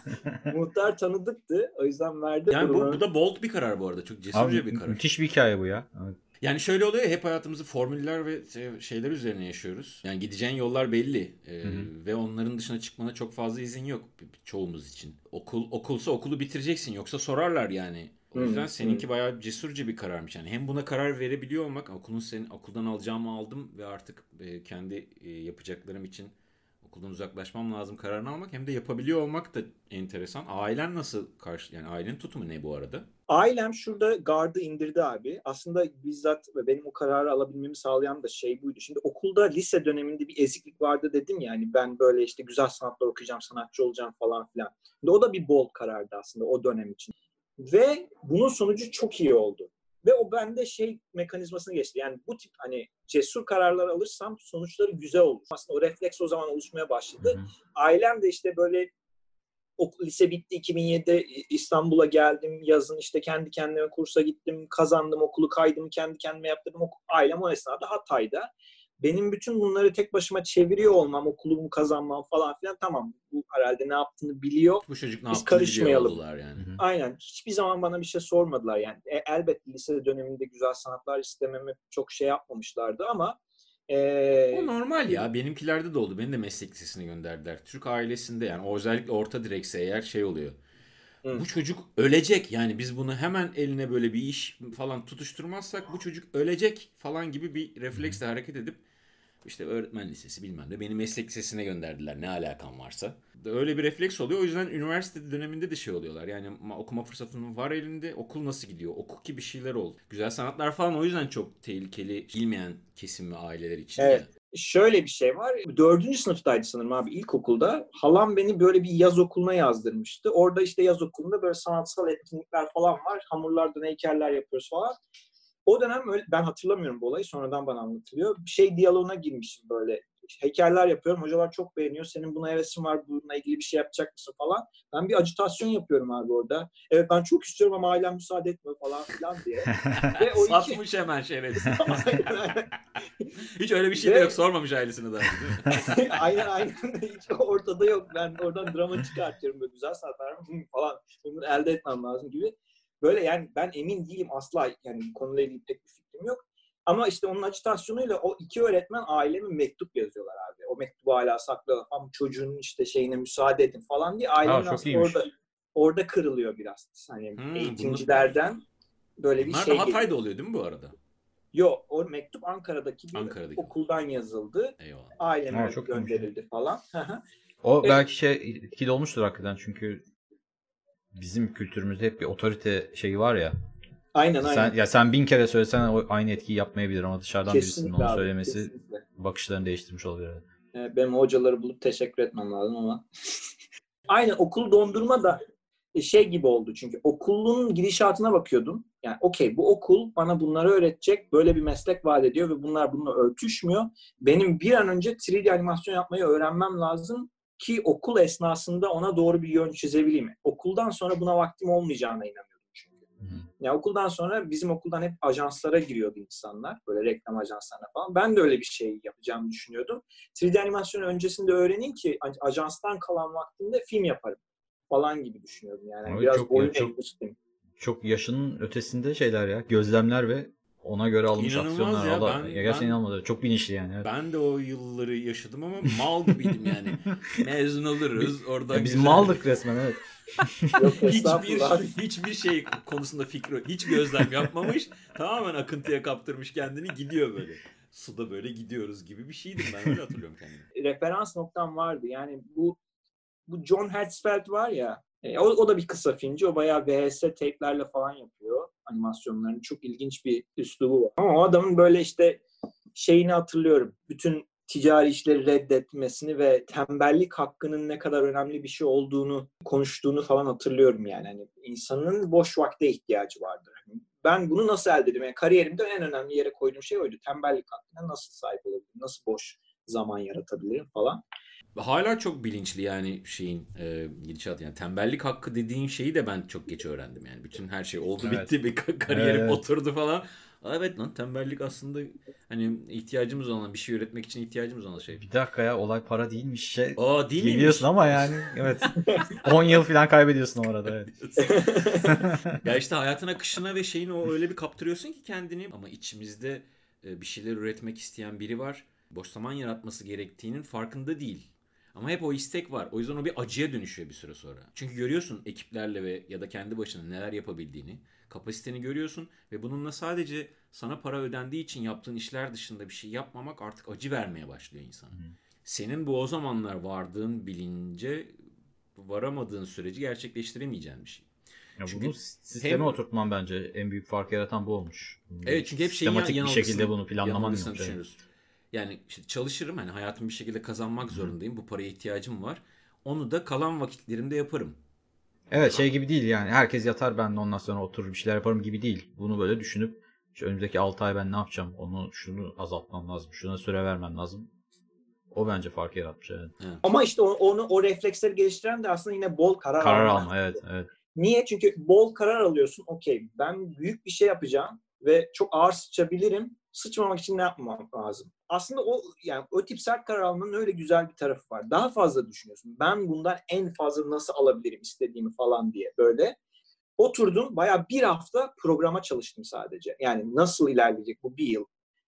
Muhtar tanıdıktı. O yüzden verdi. yani bu, bu da bold bir karar bu arada. Çok cesurca Abi bir karar. müthiş bir hikaye bu ya. Yani şöyle oluyor hep hayatımızı formüller ve şey- şeyler üzerine yaşıyoruz. Yani gideceğin yollar belli Ee, Hı hı. ve onların dışına çıkmana çok fazla izin yok çoğumuz için. Okul okulsa okulu bitireceksin yoksa sorarlar yani. O yüzden seninki bayağı cesurca bir kararmış yani. Hem buna karar verebiliyor olmak, okulun senin okuldan alacağımı aldım ve artık e, kendi e, yapacaklarım için okuldan uzaklaşmam lazım kararını almak hem de yapabiliyor olmak da enteresan. Ailen nasıl karşı yani ailenin tutumu ne bu arada? Ailem şurada gardı indirdi abi. Aslında bizzat ve benim o kararı alabilmemi sağlayan da şey buydu. Şimdi okulda lise döneminde bir eziklik vardı dedim ya. Yani ben böyle işte güzel sanatlar okuyacağım, sanatçı olacağım falan filan. Şimdi o da bir bold karardı aslında o dönem için. Ve bunun sonucu çok iyi oldu. Ve o bende şey mekanizmasını geçti. Yani bu tip hani cesur kararlar alırsam sonuçları güzel olur. Aslında o refleks o zaman oluşmaya başladı. Hı hı. Ailem de işte böyle o lise bitti 2007'de İstanbul'a geldim. Yazın işte kendi kendime kursa gittim. Kazandım okulu kaydım kendi kendime yaptırdım. Ailem o esnada Hatay'da. Benim bütün bunları tek başıma çeviriyor olmam, okulumu kazanmam falan filan tamam. Bu herhalde ne yaptığını biliyor. Bu çocuk ne Biz yaptığını biliyor karışmayalım. oldular yani. Aynen. Hiçbir zaman bana bir şey sormadılar yani. E, elbette lise döneminde güzel sanatlar istememi çok şey yapmamışlardı ama e, O normal ya. Benimkilerde de oldu. Beni de meslek lisesine gönderdiler. Türk ailesinde yani o özellikle orta direkse eğer şey oluyor. Hı. Bu çocuk ölecek. Yani biz bunu hemen eline böyle bir iş falan tutuşturmazsak bu çocuk ölecek falan gibi bir refleksle hareket edip işte öğretmen lisesi bilmem ne beni meslek lisesine gönderdiler ne alakam varsa. Öyle bir refleks oluyor. O yüzden üniversite döneminde de şey oluyorlar. Yani ma- okuma fırsatının var elinde. Okul nasıl gidiyor? Oku ki bir şeyler ol. Güzel sanatlar falan o yüzden çok tehlikeli bilmeyen kesim ve aileler için. Evet. Şöyle bir şey var. Dördüncü sınıftaydı sanırım abi ilkokulda. Halam beni böyle bir yaz okuluna yazdırmıştı. Orada işte yaz okulunda böyle sanatsal etkinlikler falan var. Hamurlardan heykeller yapıyoruz falan. O dönem öyle, ben hatırlamıyorum bu olayı. Sonradan bana anlatılıyor. Bir şey diyaloğuna girmişim böyle. Heykeller yapıyorum. Hocalar çok beğeniyor. Senin buna hevesin var. Bununla ilgili bir şey yapacak mısın falan. Ben bir acitasyon yapıyorum abi orada. Evet ben çok istiyorum ama ailem müsaade etmiyor falan filan diye. Ve o iki... Satmış hemen şerefsiz. Hiç öyle bir şey de Ve- yok. Sormamış ailesine daha. aynen aynen. Hiç ortada yok. Ben oradan drama çıkartıyorum böyle güzel saatler falan. Bunu elde etmem lazım gibi. Böyle yani ben emin değilim asla yani konuyla ilgili pek bir fikrim yok. Ama işte onun acitasyonuyla o iki öğretmen aileme mektup yazıyorlar abi. O mektubu hala saklı. Ama çocuğun işte şeyine müsaade edin falan diye aslında iyiymiş. orada orada kırılıyor biraz. Hani Hmm, eğitimcilerden böyle bir Bunlar şey geliyor. Hatay'da oluyor değil mi bu arada? Yok o mektup Ankara'daki bir Ankara'daki. okuldan yazıldı. Eyvallah. Aileme Aa, çok gönderildi falan. O Evet. belki şey etkili olmuştur hakikaten çünkü bizim kültürümüzde hep bir otorite şeyi var ya. Aynen aynen. Sen, ya sen bin kere söylesen aynı etkiyi yapmayabilir ama dışarıdan birisinin Kesinlikle onu abi, söylemesi kesinlikle. bakışlarını değiştirmiş olabilir. evet. Evet, benim hocaları bulup teşekkür etmem lazım ama. Aynen okul dondurma da şey gibi oldu çünkü okulun gidişatına bakıyordum. Yani okey bu okul bana bunları öğretecek, böyle bir meslek vaat ediyor ve bunlar bununla örtüşmüyor. Benim bir an önce 3D animasyon yapmayı öğrenmem lazım ki okul esnasında ona doğru bir yön çizebileyim. Okuldan sonra buna vaktim olmayacağına hı. Ya okuldan sonra bizim okuldan hep ajanslara giriyordu insanlar. Böyle reklam ajanslarına falan. Ben de öyle bir şey yapacağımı düşünüyordum. 3D animasyonu öncesinde öğreneyim ki ajanstan kalan vaktimde film yaparım falan gibi düşünüyordum yani. Abi Biraz çok- boyun çok- eğmiştim. Çok yaşının ötesinde şeyler ya. Gözlemler ve ona göre alınmış İnanılmaz aksiyonlar. ya, Allah- ben- ya gerçekten ben-. Çok bilinçli yani. evet. Ben de o yılları yaşadım ama mal gibiydim yani. Mezun oluruz. Orada Ya biz güzel- maldık resmen evet. Yok hiçbir abi. hiçbir şey konusunda fikri hiç gözlem yapmamış. tamamen akıntıya kaptırmış kendini gidiyor böyle. Suda böyle gidiyoruz gibi bir şeydim ben öyle hatırlıyorum kendimi. referans noktam vardı. Yani bu bu John Hertzfeld var ya e, o, o da bir kısa filmci. O bayağı VHS teyplerle falan yapıyor animasyonlarını. Çok ilginç bir üslubu var. Ama o adamın böyle işte şeyini hatırlıyorum. Bütün ticari işleri reddetmesini ve tembellik hakkının ne kadar önemli bir şey olduğunu konuştuğunu falan hatırlıyorum yani. Hani insanın boş vakte ihtiyacı vardır. Hani Ben bunu nasıl elde edeyim? Yani kariyerimde en önemli yere koyduğum şey oydu. Tembellik hakkına nasıl sahip olabilirim? Nasıl boş zaman yaratabilirim falan. Hala çok bilinçli yani şeyin e, gidişat yani tembellik hakkı dediğin şeyi de ben çok geç öğrendim yani. Bütün her şey oldu Evet. bitti bir ka- kariyerim Evet. oturdu falan. Aa, Evet lan tembellik aslında hani ihtiyacımız olan bir şey üretmek için ihtiyacımız olan şey. Bir dakika ya olay para değilmiş. Şey, Aa değil miymiş? Geliyorsun ama yani evet. 10 yıl falan kaybediyorsun o arada evet. ya işte hayatın akışına ve şeyin o öyle bir kaptırıyorsun ki kendini ama içimizde e, bir şeyler üretmek isteyen biri var. Boş zaman yaratması gerektiğinin farkında değil. Ama hep o istek var. O yüzden o bir acıya dönüşüyor bir süre sonra. Çünkü görüyorsun ekiplerle ve ya da kendi başına neler yapabildiğini, kapasiteni görüyorsun ve bununla sadece sana para ödendiği için yaptığın işler dışında bir şey yapmamak artık acı vermeye başlıyor insana. Senin bu o zamanlar vardığın bilince varamadığın süreci gerçekleştiremeyeceğin bir şey. Ya Çünkü bunu sisteme hem- oturtman bence en büyük fark yaratan bu olmuş. Evet çünkü hep şeyin Sistematik yan- bir şekilde bunu planlaman düşünüyoruz. Yani işte çalışırım hani hayatımı bir şekilde kazanmak zorundayım. Bu paraya ihtiyacım var. Onu da kalan vakitlerimde yaparım. Evet şey gibi değil yani herkes yatar ben de ondan sonra oturur bir şeyler yaparım gibi değil. Bunu böyle düşünüp işte önümüzdeki 6 ay ben ne yapacağım? Onu şunu azaltmam lazım. Şuna süre vermem lazım. O bence fark yaratmış evet. Ama işte o- onu o refleksleri geliştiren de aslında yine bol karar, Karar alma. alma evet evet. Niye? Çünkü bol karar alıyorsun. Okey ben büyük bir şey yapacağım ve çok ağır sıçabilirim. Sıçmamak için ne yapmam lazım? Aslında o yani o tip sert karar almanın öyle güzel bir tarafı var. Daha fazla düşünüyorsun. Ben bundan en fazla nasıl alabilirim istediğimi falan diye böyle. Oturdum bayağı bir hafta programa çalıştım sadece. Yani nasıl ilerleyecek bu bir yıl.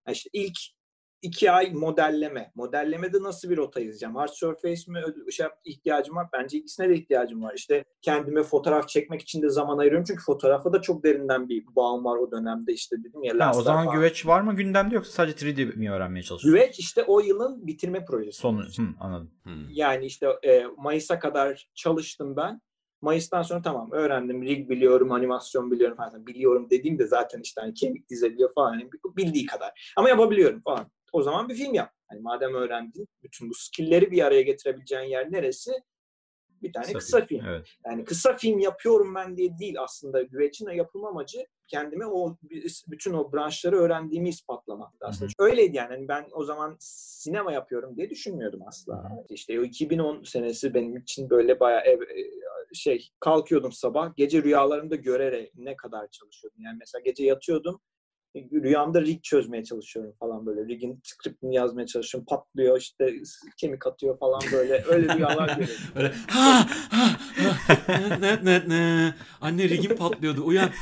Yani işte ilk iki ay modelleme. Modellemede nasıl bir rota izleyeceğim? Hard surface mi şey ihtiyacım var? Bence ikisine de ihtiyacım var. İşte kendime fotoğraf çekmek için de zaman ayırıyorum. Çünkü fotoğrafa da çok derinden bir bağım var o dönemde. işte dedim ya. Ha, o zaman falan. güveç var mı gündemde yoksa sadece 3D mi öğrenmeye çalışıyorsun? Güveç işte o yılın bitirme projesi. Sonu. Hı, anladım. Hmm. Yani işte e, Mayıs'a kadar çalıştım ben. Mayıs'tan sonra tamam öğrendim. Rig biliyorum, animasyon biliyorum falan. Biliyorum dediğimde zaten işte hani kemik dizebiliyor falan. Yani bildiği kadar. Ama yapabiliyorum falan. O zaman bir film yap. Hani madem öğrendin, bütün bu skill'leri bir araya getirebileceğin yer neresi? Bir tane kısa, film. Evet. Yani kısa film yapıyorum ben diye değil aslında. Güveç'in yapılma amacı kendime o bütün o branşları öğrendiğimi ispatlamak. Aslında öyleydi yani. Hani ben o zaman sinema yapıyorum diye düşünmüyordum asla. İşte o 2010 senesi benim için böyle bayağı ev, şey kalkıyordum sabah gece rüyalarımda görerek ne kadar çalışıyordum. Yani mesela gece yatıyordum rüyamda rig çözmeye çalışıyorum falan böyle. Rig'in scriptini yazmaya çalışıyorum. Patlıyor işte kemik atıyor falan böyle. Öyle rüyalar görüyorum. Öyle ha ha ha ne ne ne anne rigim patlıyordu uyan.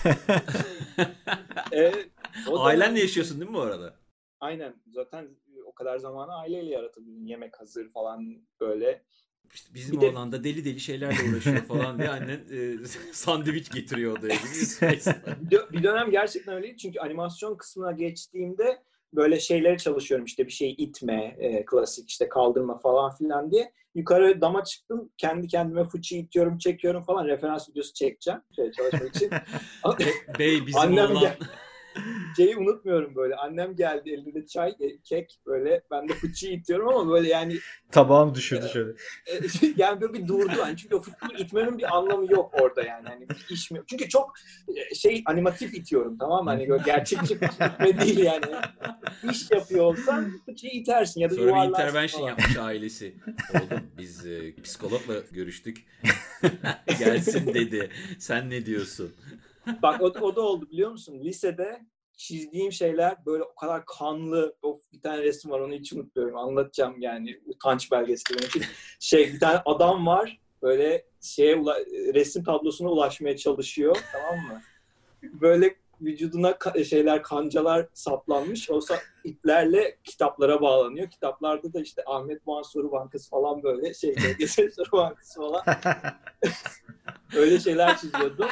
Evet. da- Ailenle yaşıyorsun değil mi bu arada? Aynen. Zaten o kadar zamanı aileyle yaratabilirim. Yemek hazır falan böyle. İşte bizim Bir de- oğlan da deli deli şeylerle uğraşıyor falan diye annen e, sandviç getiriyor odaya gibi. Bir, dö- bir dönem gerçekten öyleydi. Çünkü animasyon kısmına geçtiğimde böyle şeylere çalışıyorum işte bir şey itme, e, klasik işte kaldırma falan filan diye. Yukarı dama çıktım. Kendi kendime fıçı itiyorum, çekiyorum falan. Referans videosu çekeceğim şey, çalışmak için. Bey bizim Annem oğlan. gel- Şeyi unutmuyorum böyle. Annem geldi elinde çay, e, kek böyle. Ben de fıçıyı itiyorum ama böyle yani Tabağım düşürdü şöyle. e, yani böyle bir durdu. Yani çünkü o fıçıyı itmenin bir anlamı yok orada yani. Hani bir iş mi? Çünkü çok e, şey animatif itiyorum tamam mı? Hani böyle gerçekçi itme değil yani. İş yapıyor olsan fıçıyı itersin ya da Sonra bir yuvarlarsın intervention falan. yapmış ailesi. Oğlum biz e, psikologla görüştük. Gelsin dedi. Sen ne diyorsun? Bak o, o da oldu biliyor musun? Lisede çizdiğim şeyler böyle o kadar kanlı. Of bir tane resim var onu hiç unutmuyorum. Anlatacağım yani utanç belgesi benim için. Şey bir tane adam var böyle şeye resim tablosuna ulaşmaya çalışıyor tamam mı? Böyle vücuduna ka- şeyler kancalar saplanmış. O sa- iplerle kitaplara bağlanıyor. Kitaplarda da işte Ahmet Muhan Soru Bankası falan böyle şey LGS Soru Bankası falan öyle şeyler çiziyordum.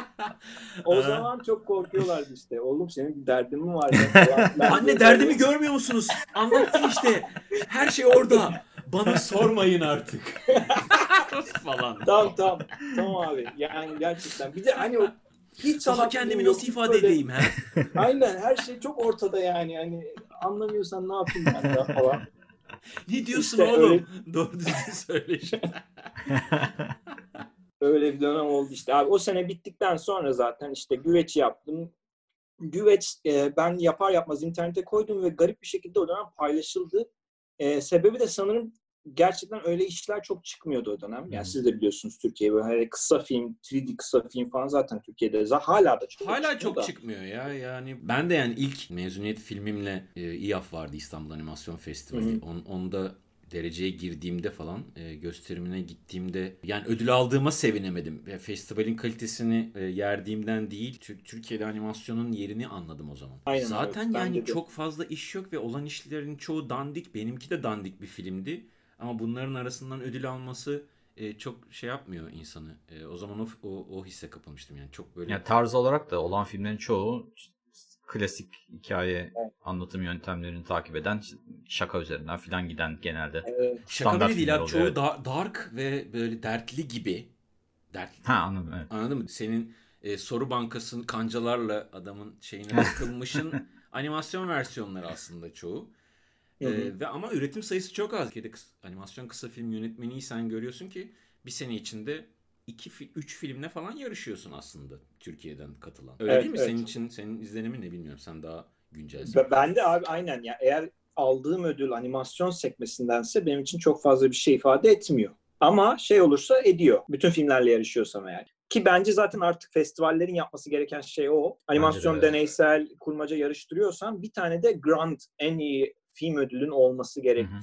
O zaman çok korkuyorlardı işte. Oğlum senin bir derdin mi var ya Anne derdimi görmüyor musunuz? Anlattım işte. Her şey orada. Bana sormayın artık. falan. Tamam tamam. Tamam abi. Yani gerçekten. Bir de hani o hiç Daha kendimi nasıl ifade böyle- edeyim ha? Aynen her şey çok ortada yani. Hani anlamıyorsan ne yapayım ben de falan. Ne diyorsun İşte oğlum? öyle- Doğru düzgün söyle. Öyle bir dönem oldu işte. Abi o sene bittikten sonra zaten işte güveç yaptım. Güveç e, ben yapar yapmaz internete koydum ve garip bir şekilde o dönem paylaşıldı. E, sebebi de sanırım gerçekten öyle işler çok çıkmıyordu o dönem. Yani Hı. siz de biliyorsunuz Türkiye böyle hani kısa film, 3D kısa film falan zaten Türkiye'de hala da çok Hala çok da. çıkmıyor ya. Yani ben de yani ilk mezuniyet filmimle e, İYAF vardı İstanbul Animasyon Festivali. Hı. On, onda dereceye girdiğimde falan e, gösterimine gittiğimde yani ödül aldığıma sevinemedim. Ve festivalin kalitesini e, yerdiğimden değil Tür- Türkiye'de animasyonun yerini anladım o zaman. Aynen, Zaten evet, yani de. çok fazla iş yok ve olan işlerin çoğu dandik. Benimki de dandik bir filmdi. Ama bunların arasından ödül alması e, çok şey yapmıyor insanı. E, o zaman o, o, o hisse kapılmıştım yani çok böyle. Yani tarz olarak da olan filmlerin çoğu klasik hikaye Evet. anlatım yöntemlerini takip eden şaka üzerinden filan giden genelde. Evet. Şaka Standart bile değil abi. Çoğu evet. dark ve böyle dertli gibi. Dertli. Ha anladım evet. Anladın mı? Senin e, soru bankasının kancalarla adamın şeyine bakılmışın animasyon versiyonları aslında çoğu. Hı hı. E, ve ama üretim sayısı çok az. Kıs- animasyon kısa film yönetmeniysen görüyorsun ki bir sene içinde 2 3 filmle falan yarışıyorsun aslında Türkiye'den katılan. Öyle Evet, değil mi? evet. Senin için senin izlenimin ne bilmiyorum. Sen daha güncelsin. Ben de abi aynen ya eğer aldığım ödül animasyon sekmesindense benim için çok fazla bir şey ifade etmiyor. Ama şey olursa ediyor. Bütün filmlerle yarışıyorsam eğer. Ki bence zaten artık festivallerin yapması gereken şey o. Animasyon de, evet. deneysel kurmaca yarıştırıyorsan bir tane de Grand en iyi film ödülün olması gerek. Hı hı.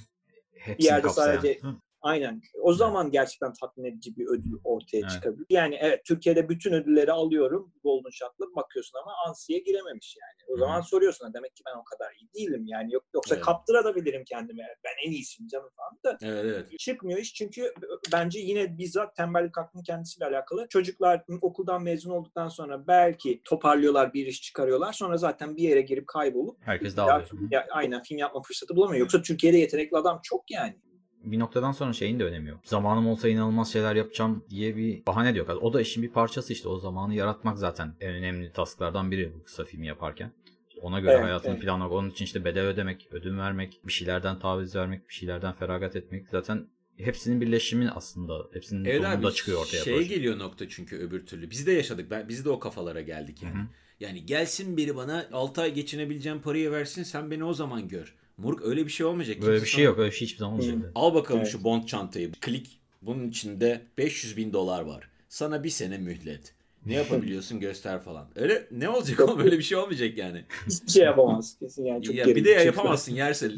Hepsini Bir yerde kapsayan. sadece- Hı. Aynen. O zaman gerçekten tatmin edici bir ödül ortaya Evet. çıkabilir. Yani evet Türkiye'de bütün ödülleri alıyorum Golden Shot'la bakıyorsun ama Ansi'ye girememiş yani. O Hı zaman soruyorsun "Ha, demek ki ben o kadar iyi değilim yani. Yok, yoksa Evet. kaptırabilirim kendime. Ben en iyisiyim canım falan da. Evet evet. Çıkmıyor iş çünkü bence yine bizzat tembellik hakkının kendisiyle alakalı. Çocuklar okuldan mezun olduktan sonra belki toparlıyorlar bir iş çıkarıyorlar. Sonra zaten bir yere girip kaybolup Herkes dağılıyor. aynen film yapma fırsatı bulamıyor. Yoksa Türkiye'de yetenekli adam çok yani. Bir noktadan sonra şeyin de önemi yok. Zamanım olsa inanılmaz şeyler yapacağım diye bir bahane de yok. O da işin bir parçası işte. O zamanı yaratmak zaten en önemli tasklardan biri bu kısa filmi yaparken. Ona göre Evet, hayatını evet. planlamak, onun için işte bedel ödemek, ödün vermek, bir şeylerden taviz vermek, bir şeylerden feragat etmek zaten hepsinin birleşimi aslında. Hepsinin Evet sonunda abi çıkıyor ortaya. şey proje. geliyor nokta çünkü öbür türlü. Biz de yaşadık. Ben, biz de o kafalara geldik yani. Hı hı. Yani gelsin biri bana 6 ay geçinebileceğim parayı versin sen beni o zaman gör. Moruk öyle bir şey olmayacak. Böyle Kimse bir sana- şey yok. Öyle bir şey hiçbir zaman olmayacak. Hı. Al bakalım Evet. şu bond çantayı. Klik. Bunun içinde 500 bin dolar var. Sana bir sene mühlet. Ne yapabiliyorsun göster falan. Öyle ne olacak ama böyle bir şey olmayacak yani. Hiçbir şey yapamaz kesin yani. Çok ya bir de ya yapamazsın yerse.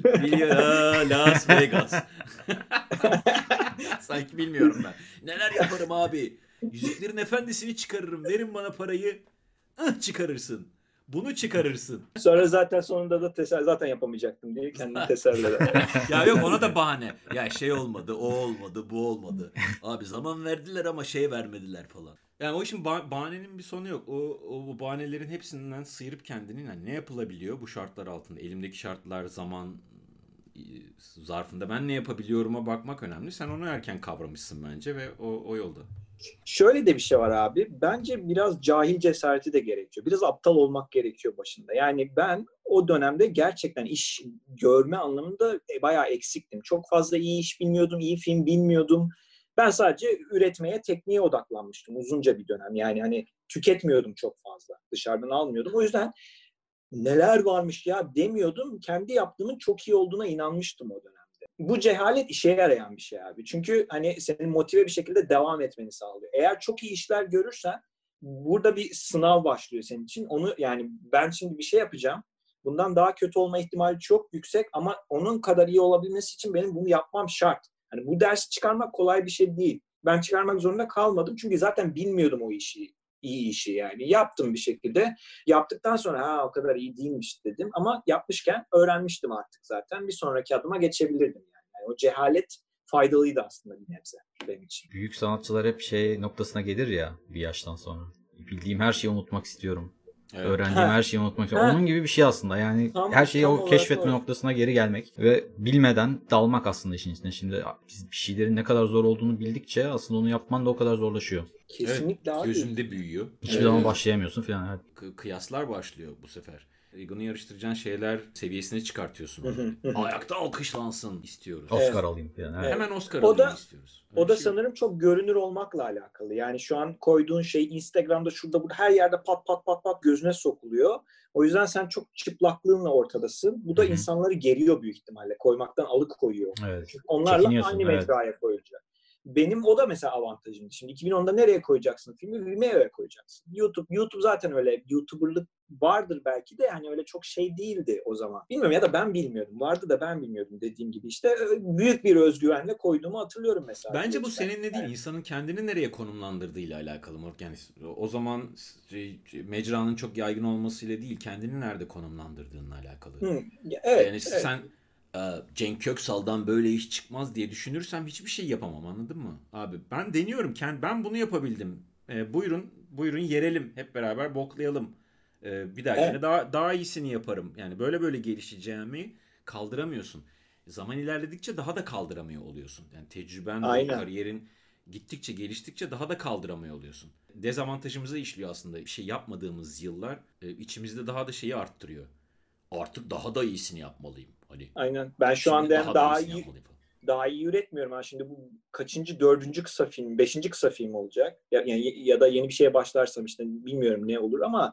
Aa, Las Vegas. Sanki bilmiyorum ben. Neler yaparım abi. Yüzüklerin efendisini çıkarırım. Verin bana parayı. Ih, çıkarırsın. Bunu çıkarırsın. Sonra zaten sonunda da teselli zaten yapamayacaktım diye kendini teselli eder. Ya yok ona da bahane. Ya şey olmadı, o olmadı, bu olmadı. Abi zaman verdiler ama şey vermediler falan. Yani o işin bah- bahanenin bir sonu yok. O, o bu bahanelerin hepsinden sıyırıp kendini yani ne yapılabiliyor bu şartlar altında? Elimdeki şartlar, zaman zarfında ben ne yapabiliyorum'a bakmak önemli. Sen onu erken kavramışsın bence ve o, o yolda. Şöyle de bir şey var abi. Bence biraz cahil cesareti de gerekiyor. Biraz aptal olmak gerekiyor başında. Yani ben o dönemde gerçekten iş görme anlamında e, bayağı eksiktim. Çok fazla iyi iş bilmiyordum, iyi film bilmiyordum. Ben sadece üretmeye, tekniğe odaklanmıştım uzunca bir dönem. Yani hani tüketmiyordum çok fazla. Dışarıdan almıyordum. O yüzden neler varmış ya demiyordum. Kendi yaptığımın çok iyi olduğuna inanmıştım o dönemde. Bu cehalet işe yarayan bir şey abi. Çünkü hani senin motive bir şekilde devam etmeni sağlıyor. Eğer çok iyi işler görürsen burada bir sınav başlıyor senin için. Onu yani ben şimdi bir şey yapacağım. Bundan daha kötü olma ihtimali çok yüksek ama onun kadar iyi olabilmesi için benim bunu yapmam şart. Hani bu dersi çıkarmak kolay bir şey değil. Ben çıkarmak zorunda kalmadım çünkü zaten bilmiyordum o işi iyi işi yani. Yaptım bir şekilde. Yaptıktan sonra ha o kadar iyi değilmiş dedim ama yapmışken öğrenmiştim artık zaten. Bir sonraki adıma geçebilirdim yani. yani o cehalet faydalıydı aslında bir nebze benim için. Büyük sanatçılar hep şey noktasına gelir ya bir yaştan sonra. Bildiğim her şeyi unutmak istiyorum. Evet. Öğrendiğim her şeyi unutmak. Onun gibi bir şey aslında. Yani tam, her şeyi o keşfetme olarak. noktasına geri gelmek ve bilmeden dalmak aslında işin içine. Şimdi biz bir şeylerin ne kadar zor olduğunu bildikçe aslında onu yapman da o kadar zorlaşıyor. Kesinlikle evet, abi. Gözünde büyüyor. Hiçbir evet. zaman başlayamıyorsun falan. Evet. Kıyaslar başlıyor bu sefer. Egon'u yarıştıracağın şeyler seviyesine çıkartıyorsun. Ayakta alkışlansın istiyoruz. Oscar evet. alayım yani. Evet. Hemen Oscar o alayım da, istiyoruz. Öyle o da şey sanırım yok. çok görünür olmakla alakalı. Yani şu an koyduğun şey Instagram'da şurada burada her yerde pat pat pat pat gözüne sokuluyor. O yüzden sen çok çıplaklığınla ortadasın. Bu da Hı-hı. insanları geriyor büyük ihtimalle. Koymaktan alıkoyuyor. Evet. Çünkü onlarla aynı evet. metraya koyulacak. Benim o da mesela avantajım. Şimdi 2010'da nereye koyacaksın filmi? Vimeo'ya koyacaksın. YouTube YouTube zaten öyle YouTuber'lık vardır belki de yani öyle çok şey değildi o zaman. Bilmiyorum ya da ben bilmiyordum. Vardı da ben bilmiyordum dediğim gibi. işte büyük bir özgüvenle koyduğumu hatırlıyorum mesela. Bence bu seninle değil, insanın kendini nereye konumlandırdığıyla alakalı Morg. Yani o zaman mecranın çok yaygın olmasıyla değil, kendini nerede konumlandırdığınla alakalı. Hı, evet, yani evet. sen Cenk Köksal'dan böyle iş çıkmaz diye düşünürsem hiçbir şey yapamam anladın mı? Abi ben deniyorum. Ben bunu yapabildim. E, buyurun buyurun yerelim. Hep beraber boklayalım. E, bir dahakine evet. daha, daha iyisini yaparım. Yani böyle böyle gelişeceğimi kaldıramıyorsun. Zaman ilerledikçe daha da kaldıramıyor oluyorsun. Yani tecrüben, Aynen. kariyerin gittikçe geliştikçe daha da kaldıramıyor oluyorsun. Dezavantajımıza işliyor aslında. Bir şey yapmadığımız yıllar e, içimizde daha da şeyi arttırıyor. Artık daha da iyisini yapmalıyım. Hani Aynen. Ben şu anda daha, daha iyi daha iyi üretmiyorum. Ha şimdi bu kaçıncı, dördüncü kısa film, beşinci kısa film olacak. Ya, yani, ya da yeni bir şeye başlarsam işte bilmiyorum ne olur ama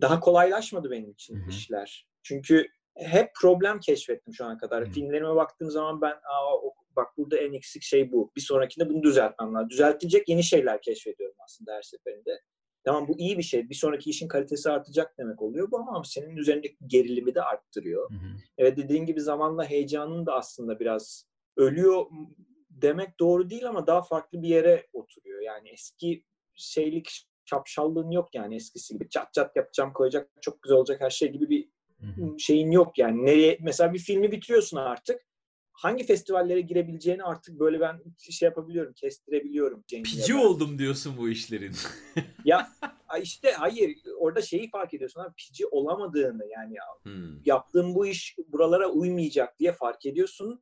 daha kolaylaşmadı benim için Hı-hı. işler. Çünkü hep problem keşfettim şu ana kadar. Hı-hı. Filmlerime baktığım zaman ben Aa, o, bak burada en eksik şey bu. Bir sonrakinde bunu düzeltmem lazım. Düzeltilecek yeni şeyler keşfediyorum aslında her seferinde. Tamam bu iyi bir şey. Bir sonraki işin kalitesi artacak demek oluyor bu ama senin üzerindeki gerilimi de arttırıyor. Hı hı. Evet dediğin gibi zamanla heyecanın da aslında biraz ölüyor demek doğru değil ama daha farklı bir yere oturuyor. Yani eski şeylik şapşallığın yok yani eskisi gibi. Çat çat yapacağım koyacak çok güzel olacak her şey gibi bir Hı-hı. şeyin yok yani. Nereye mesela bir filmi bitiriyorsun artık hangi festivallere girebileceğini artık böyle ben şey yapabiliyorum, kestirebiliyorum. Pici oldum diyorsun bu işlerin. ya işte hayır orada şeyi fark ediyorsun abi pici olamadığını yani hmm. yaptığım bu iş buralara uymayacak diye fark ediyorsun.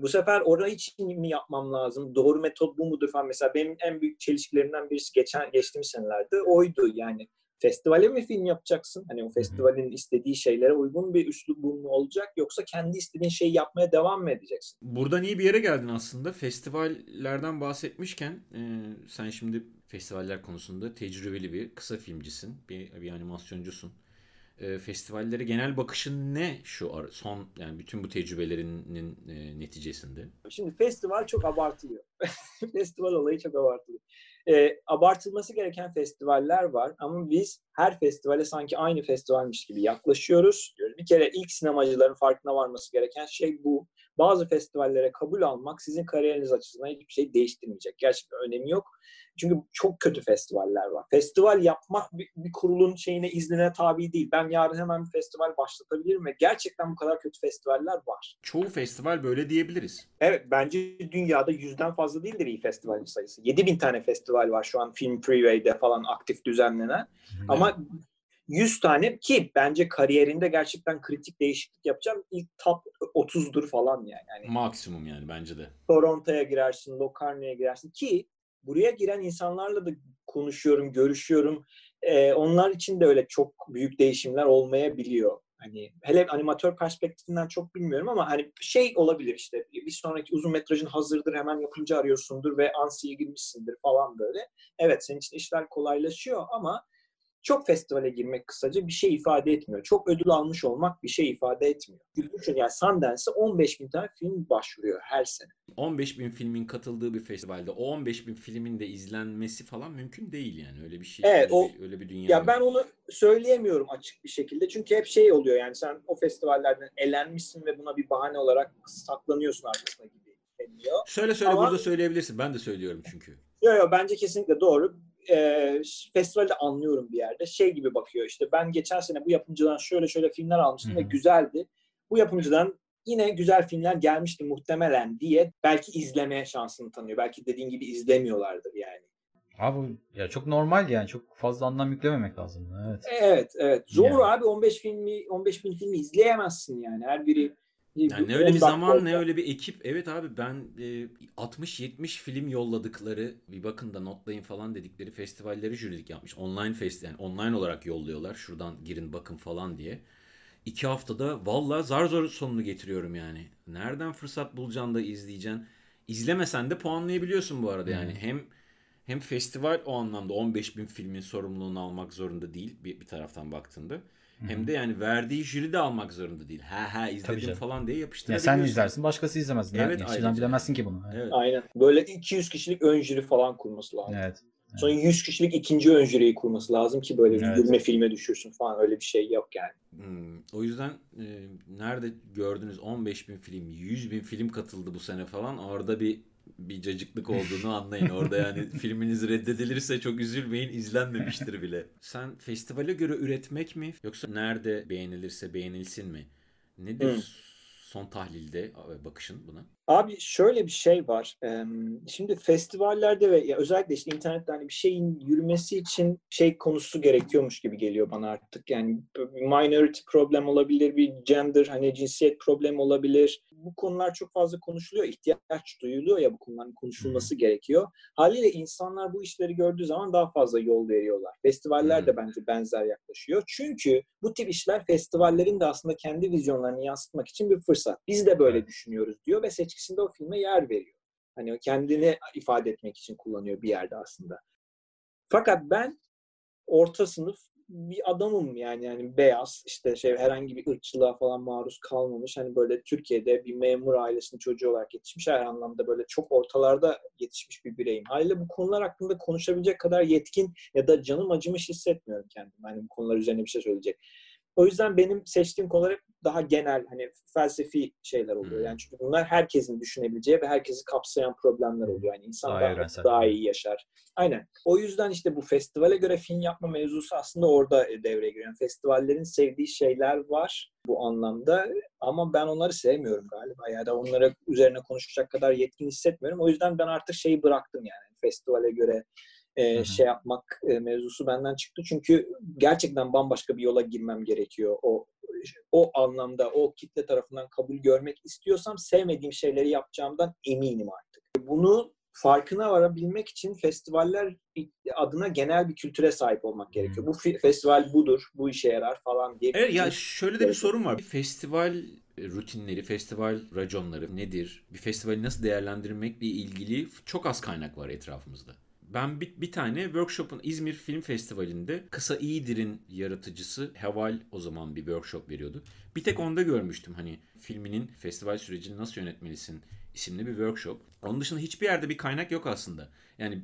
Bu sefer orayı için mi yapmam lazım? Doğru metot bu mudur falan. Mesela benim en büyük çelişkilerimden birisi geçen geçtiğimiz senelerde oydu yani festivale mi film yapacaksın? Hani o festivalin istediği şeylere uygun bir üslubun mu olacak yoksa kendi istediğin şeyi yapmaya devam mı edeceksin? Buradan iyi bir yere geldin aslında. Festivallerden bahsetmişken e, sen şimdi festivaller konusunda tecrübeli bir kısa filmcisin, bir, bir animasyoncusun. E, festivallere genel bakışın ne şu son yani bütün bu tecrübelerinin e, neticesinde? Şimdi festival çok abartılıyor. festival olayı çok abartılıyor e, abartılması gereken festivaller var ama biz her festivale sanki aynı festivalmiş gibi yaklaşıyoruz. Bir kere ilk sinemacıların farkına varması gereken şey bu. Bazı festivallere kabul almak sizin kariyeriniz açısından hiçbir şey değiştirmeyecek. Gerçekten önemi yok. Çünkü çok kötü festivaller var. Festival yapmak bir, bir kurulun şeyine iznine tabi değil. Ben yarın hemen bir festival başlatabilirim ve gerçekten bu kadar kötü festivaller var. Çoğu festival böyle diyebiliriz. Evet bence dünyada yüzden fazla değildir iyi festivalin sayısı. 7000 tane festival var şu an Film Freeway'de falan aktif düzenlenen. Ama 100 tane ki bence kariyerinde gerçekten kritik değişiklik yapacağım. İlk top 30'dur falan yani. yani Maksimum yani bence de. Toronto'ya girersin, Locarno'ya girersin ki buraya giren insanlarla da konuşuyorum, görüşüyorum. Ee, onlar için de öyle çok büyük değişimler olmayabiliyor. Hani hele animatör perspektifinden çok bilmiyorum ama hani şey olabilir işte bir sonraki uzun metrajın hazırdır hemen yapımcı arıyorsundur ve ansiye girmişsindir falan böyle. Evet senin için işler kolaylaşıyor ama çok festivale girmek kısaca bir şey ifade etmiyor. Çok ödül almış olmak bir şey ifade etmiyor. Düşün yani Sundance'e 15 bin tane film başvuruyor her sene. 15 bin filmin katıldığı bir festivalde o 15 bin filmin de izlenmesi falan mümkün değil yani öyle bir şey. Evet, öyle, o, bir, öyle bir dünya. Ya yok. ben onu söyleyemiyorum açık bir şekilde. Çünkü hep şey oluyor yani sen o festivallerden elenmişsin ve buna bir bahane olarak saklanıyorsun arkasına gibi deniliyor. Söyle söyle Ama- burada söyleyebilirsin. Ben de söylüyorum çünkü. Yok yok bence kesinlikle doğru. Ee, festivalde anlıyorum bir yerde. Şey gibi bakıyor işte ben geçen sene bu yapımcıdan şöyle şöyle filmler almıştım Hı ve güzeldi. Bu yapımcıdan yine güzel filmler gelmişti muhtemelen diye belki izlemeye şansını tanıyor. Belki dediğin gibi izlemiyorlardır yani. Abi ya çok normal yani çok fazla anlam yüklememek lazım. Evet. Evet evet. Zor Yani. abi 15 filmi 15 bin filmi izleyemezsin yani. Her biri Yani ne 10 öyle bir zaman olsa- ne öyle bir ekip. Evet abi ben e, 60-70 film yolladıkları bir bakın da notlayın falan dedikleri festivalleri jürilik yapmış. Online festival yani online olarak yolluyorlar. Şuradan girin bakın falan diye. İki haftada valla zar zor sonunu getiriyorum yani. Nereden fırsat bulacaksın da izleyeceksin. İzlemesen de puanlayabiliyorsun bu arada yani. Hem hem festival o anlamda 15 bin filmin sorumluluğunu almak zorunda değil bir, bir taraftan baktığında. Hem de yani verdiği jüri de almak zorunda değil. Ha ha izledim falan diye Ya yapıştırabiliyorsun. sen izlersin başkası izlemez. Evet, Evet, ayrıca. bilemezsin ki bunu. Evet. Evet. Aynen. Böyle 200 kişilik ön jüri falan kurması lazım. evet. Sonra 100 kişilik ikinci ön jüriyi kurması lazım ki böyle bir Evet. gülme filme düşürsün falan öyle bir şey yok yani. Hmm, O yüzden e, nerede gördünüz 15 bin film, 100 bin film katıldı bu sene falan. Orada bir bir cacıklık olduğunu anlayın. Orada yani filminiz reddedilirse çok üzülmeyin. izlenmemiştir bile. Sen festivale göre üretmek mi yoksa nerede beğenilirse beğenilsin mi? Nedir Hmm. son tahlilde bakışın buna? Abi şöyle bir şey var. Şimdi festivallerde ve ya özellikle işte internette hani bir şeyin yürümesi için şey konusu gerekiyormuş gibi geliyor bana artık. Yani bir minority problem olabilir, bir gender hani cinsiyet problemi olabilir. Bu konular çok fazla konuşuluyor. ihtiyaç duyuluyor ya bu konuların konuşulması gerekiyor. Haliyle insanlar bu işleri gördüğü zaman daha fazla yol veriyorlar. Festivaller de bence benzer yaklaşıyor. Çünkü bu tip işler festivallerin de aslında kendi vizyonlarını yansıtmak için bir fırsat. Biz de böyle düşünüyoruz diyor ve seçkisinde o filme yer veriyor. Hani kendini ifade etmek için kullanıyor bir yerde aslında. Fakat ben orta sınıf bir adamım yani yani beyaz işte şey herhangi bir ırkçılığa falan maruz kalmamış hani böyle Türkiye'de bir memur ailesinin çocuğu olarak yetişmiş her anlamda böyle çok ortalarda yetişmiş bir bireyim. Haliyle bu konular hakkında konuşabilecek kadar yetkin ya da canım acımış hissetmiyorum kendimi. Hani bu konular üzerine bir şey söyleyecek. O yüzden benim seçtiğim konular hep daha genel hani felsefi şeyler oluyor. Hmm. Yani çünkü bunlar herkesin düşünebileceği ve herkesi kapsayan problemler oluyor. Yani insan Daha daha, daha iyi yaşar. Aynen. O yüzden işte bu festivale göre film yapma mevzusu aslında orada e, devreye giriyor. Yani festivallerin sevdiği şeyler var bu anlamda ama ben onları sevmiyorum galiba. Ya da onlara üzerine konuşacak kadar yetkin hissetmiyorum. O yüzden ben artık şeyi bıraktım yani festivale göre e, şey yapmak e, mevzusu benden çıktı. Çünkü gerçekten bambaşka bir yola girmem gerekiyor. O o anlamda o kitle tarafından kabul görmek istiyorsam sevmediğim şeyleri yapacağımdan eminim artık. Bunu farkına varabilmek için festivaller adına genel bir kültüre sahip olmak gerekiyor. Bu festival budur, bu işe yarar falan diye. Evet ya şöyle de bir Evet. sorun var. Festival rutinleri, festival raconları nedir? Bir festivali nasıl değerlendirmekle ilgili çok az kaynak var etrafımızda. Ben bir, bir tane workshop'un İzmir Film Festivali'nde Kısa İyidir'in yaratıcısı Heval o zaman bir workshop veriyordu. Bir tek onda görmüştüm hani filminin festival sürecini nasıl yönetmelisin isimli bir workshop. Onun dışında hiçbir yerde bir kaynak yok aslında. Yani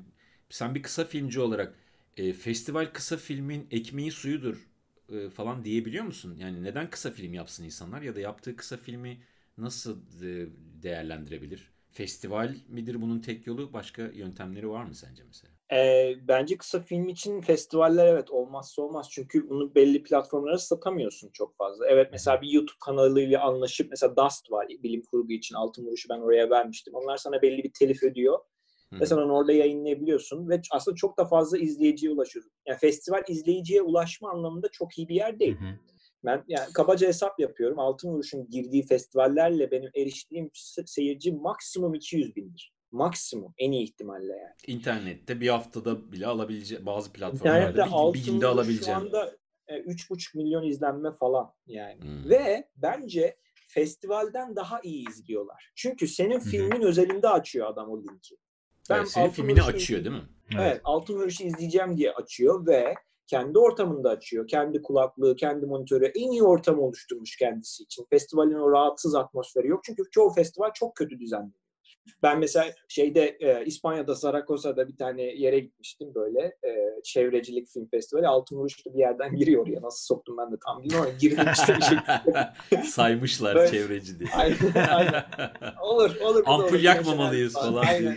sen bir kısa filmci olarak e, festival kısa filmin ekmeği suyudur e, falan diyebiliyor musun? Yani neden kısa film yapsın insanlar ya da yaptığı kısa filmi nasıl e, değerlendirebilir? Festival midir bunun tek yolu? Başka yöntemleri var mı sence mesela? E, bence kısa film için festivaller evet olmazsa olmaz. Çünkü bunu belli platformlara satamıyorsun çok fazla. Evet mesela bir YouTube kanalıyla anlaşıp mesela Dust var bilim kurgu için altın vuruşu ben oraya vermiştim. Onlar sana belli bir telif ödüyor. Hı. Ve sen onu orada yayınlayabiliyorsun ve aslında çok da fazla izleyiciye ulaşıyorsun. Yani festival izleyiciye ulaşma anlamında çok iyi bir yer değil. Hı hı. Ben yani kabaca hesap yapıyorum. Altın Vuruş'un girdiği festivallerle benim eriştiğim seyirci maksimum 200 bindir. Maksimum en iyi ihtimalle yani. İnternette bir haftada bile alabileceği bazı platformlarda bir, bir günde alabileceğim. Şu anda 3,5 e, milyon izlenme falan yani. Hmm. Ve bence festivalden daha iyi izliyorlar. Çünkü senin filmin hmm. özelinde açıyor adam o linki. Ben evet, senin filmini açıyor değil mi? Evet, evet Altın Vuruş'u izleyeceğim diye açıyor ve kendi ortamında açıyor. Kendi kulaklığı, kendi monitörü en iyi ortam oluşturmuş kendisi için. Festivalin o rahatsız atmosferi yok. Çünkü çoğu festival çok kötü düzenli. Ben mesela şeyde e, İspanya'da Zaragoza'da bir tane yere gitmiştim böyle e, çevrecilik film festivali. Altın Vuruş'ta bir yerden giriyor oraya. Nasıl soktum ben de tam bilmiyorum ama girdim işte bir şey. Saymışlar böyle, çevreci diye. Aynen, aynen. Olur, olur. Ampul olur, yakmamalıyız falan. Aynen.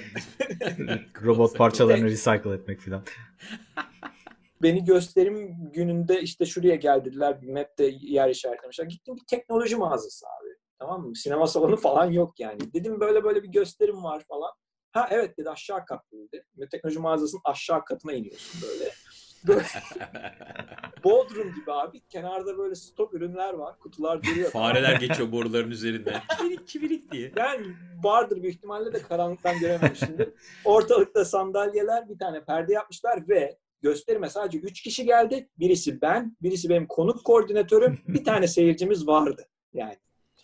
Robot parçalarını recycle etmek falan. Beni gösterim gününde işte şuraya geldiler. Bir map'te yer işaretlemişler. Gittim bir teknoloji mağazası abi. Tamam mı? Sinema salonu falan yok yani. Dedim böyle böyle bir gösterim var falan. Ha evet dedi aşağı kat dedi. Ve teknoloji mağazasının aşağı katına iniyorsun böyle. böyle Bodrum gibi abi. Kenarda böyle stok ürünler var. Kutular duruyor. Fareler geçiyor boruların üzerinden. Çivirik çivirik diye. Yani vardır büyük ihtimalle de karanlıktan görememişimdir. Ortalıkta sandalyeler bir tane perde yapmışlar ve gösterime sadece 3 kişi geldi. Birisi ben, birisi benim konuk koordinatörüm, bir tane seyircimiz vardı. Yani.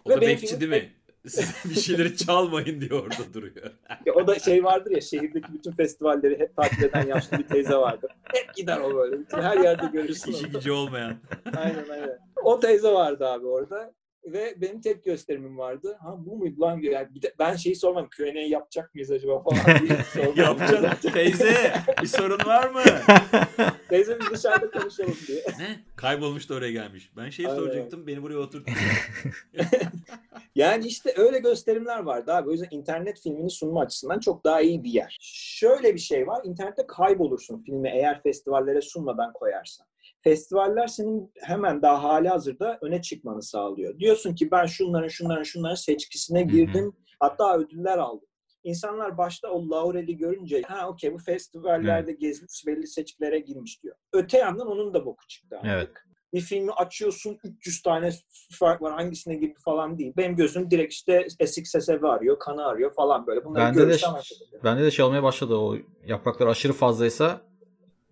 O Ve da bekçi değil mi? bir şeyleri çalmayın diye orada duruyor. ya o da şey vardır ya şehirdeki bütün festivalleri hep takip eden yaşlı bir teyze vardır. Hep gider o böyle. Bütün her yerde görürsün. İşi gücü olmayan. aynen aynen. O teyze vardı abi orada ve benim tek gösterimim vardı. Ha bu muydu lan? Yani bir de, ben şeyi sormam. Q&A yapacak mıyız acaba falan diye Yapacağız. Teyze bir sorun var mı? Teyze biz dışarıda konuşalım diye. Ne? Kaybolmuş da oraya gelmiş. Ben şeyi Aynen. soracaktım. Beni buraya oturttu. yani işte öyle gösterimler vardı abi. O yüzden internet filmini sunma açısından çok daha iyi bir yer. Şöyle bir şey var. İnternette kaybolursun filmi eğer festivallere sunmadan koyarsan festivaller senin hemen daha hali hazırda öne çıkmanı sağlıyor. Diyorsun ki ben şunların şunların şunların seçkisine girdim. Hı hı. Hatta ödüller aldım. İnsanlar başta o laureli görünce ha okey bu festivallerde evet. gezmiş belli seçkilere girmiş diyor. Öte yandan onun da boku çıktı artık. Evet. Bir filmi açıyorsun 300 tane fark var hangisine girdi falan değil. Benim gözüm direkt işte SXSF'i arıyor, kanı arıyor falan böyle. Bunları bende de, bende de şey olmaya başladı o yapraklar aşırı fazlaysa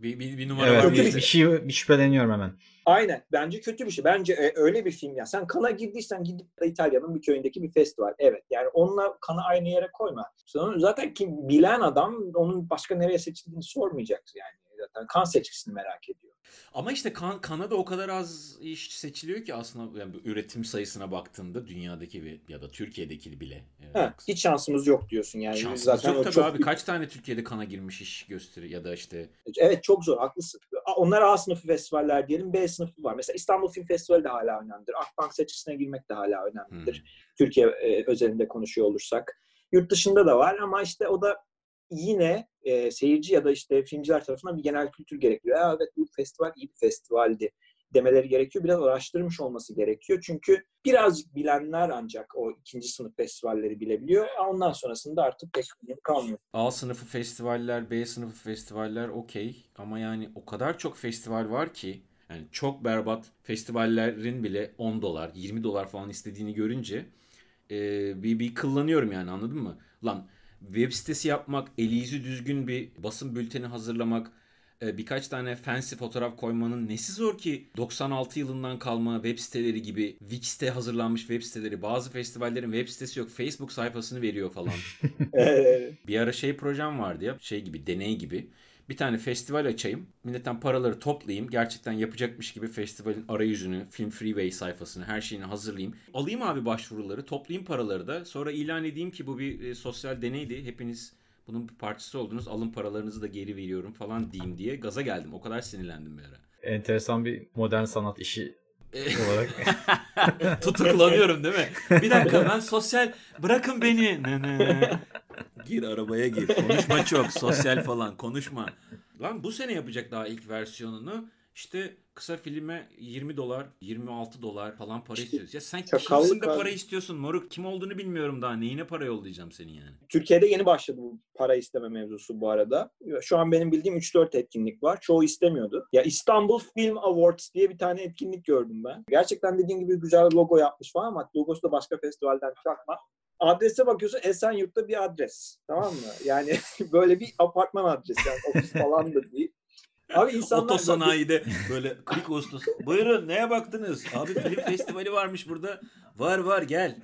bir, bir, bir numara evet, var. Bir, bir şey bir şüpheleniyorum hemen. Aynen. Bence kötü bir şey. Bence e, öyle bir film ya. Sen kana girdiysen gidip İtalya'nın bir köyündeki bir festival. Evet. Yani onunla kanı aynı yere koyma. Sonra zaten kim bilen adam onun başka nereye seçildiğini sormayacaktır yani. Zaten kan seçkisini merak ediyor. Ama işte kan, Kanada o kadar az iş seçiliyor ki aslında yani üretim sayısına baktığında dünyadaki ya da Türkiye'deki bile. Evet, hiç şansımız yok diyorsun yani. Şansımız Zaten yok tabii çok... abi. Kaç tane Türkiye'de kana girmiş iş gösteri ya da işte. Evet çok zor haklısın. Onlar A sınıfı festivaller diyelim B sınıfı var. Mesela İstanbul Film Festivali de hala önemlidir. Akbank seçkisine girmek de hala önemlidir. Hmm. Türkiye e, özelinde konuşuyor olursak. Yurt dışında da var ama işte o da yine e, seyirci ya da işte filmciler tarafından bir genel kültür gerekiyor. Ya, evet bu festival iyi bir festivaldi demeleri gerekiyor. Biraz araştırmış olması gerekiyor. Çünkü birazcık bilenler ancak o ikinci sınıf festivalleri bilebiliyor. Ondan sonrasında artık pek kalmıyor. A sınıfı festivaller, B sınıfı festivaller okey. Ama yani o kadar çok festival var ki yani çok berbat festivallerin bile 10 dolar, 20 dolar falan istediğini görünce e, bir, bir kıllanıyorum yani anladın mı? Lan web sitesi yapmak, eli yüzü düzgün bir basın bülteni hazırlamak, e, birkaç tane fancy fotoğraf koymanın nesi zor ki 96 yılından kalma web siteleri gibi Wix'te hazırlanmış web siteleri bazı festivallerin web sitesi yok Facebook sayfasını veriyor falan. bir ara şey projem vardı ya şey gibi deney gibi bir tane festival açayım. Milletten paraları toplayayım. Gerçekten yapacakmış gibi festivalin arayüzünü, Film Freeway sayfasını, her şeyini hazırlayayım. Alayım abi başvuruları, toplayayım paraları da. Sonra ilan edeyim ki bu bir e, sosyal deneydi. Hepiniz bunun bir parçası oldunuz. Alın paralarınızı da geri veriyorum falan diyeyim diye gaza geldim. O kadar sinirlendim bir ara. Enteresan bir modern sanat işi olarak. Tutuklanıyorum değil mi? Bir dakika ben sosyal bırakın beni. Gir arabaya gir. Konuşma çok. Sosyal falan konuşma. Lan bu sene yapacak daha ilk versiyonunu. İşte kısa filme 20 dolar, 26 dolar falan para istiyoruz. Ya sen kimsin de para istiyorsun moruk? Kim olduğunu bilmiyorum daha. Neyine para yollayacağım senin yani? Türkiye'de yeni başladı bu para isteme mevzusu bu arada. Şu an benim bildiğim 3-4 etkinlik var. Çoğu istemiyordu. Ya İstanbul Film Awards diye bir tane etkinlik gördüm ben. Gerçekten dediğin gibi güzel logo yapmış falan ama logosu da başka festivalden çakma. Adrese bakıyorsun Esenyurt'ta bir adres. Tamam mı? Yani böyle bir apartman adresi. Yani ofis falan da değil. Abi insanlar... Otosanayide böyle klik ustus. Buyurun neye baktınız? Abi film festivali varmış burada. Var var gel.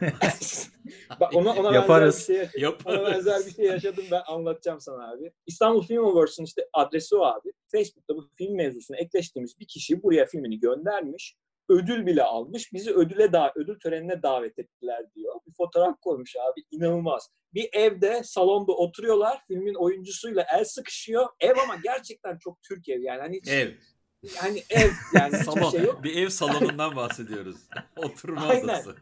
Bak ona, ona Yaparız. benzer bir şey Yap. Ona benzer bir şey yaşadım ben anlatacağım sana abi. İstanbul Film Awards'ın işte adresi o abi. Facebook'ta bu film mevzusunu ekleştiğimiz bir kişi buraya filmini göndermiş. Ödül bile almış. Bizi ödüle da ödül törenine davet ettiler diyor. Bir fotoğraf koymuş abi. inanılmaz. Bir evde salonda oturuyorlar. Filmin oyuncusuyla el sıkışıyor. Ev ama gerçekten çok Türk ev yani. Hani hiç, Ev. Yani ev yani Salon. şey yok. Bir ev salonundan bahsediyoruz. Oturma Aynen. odası.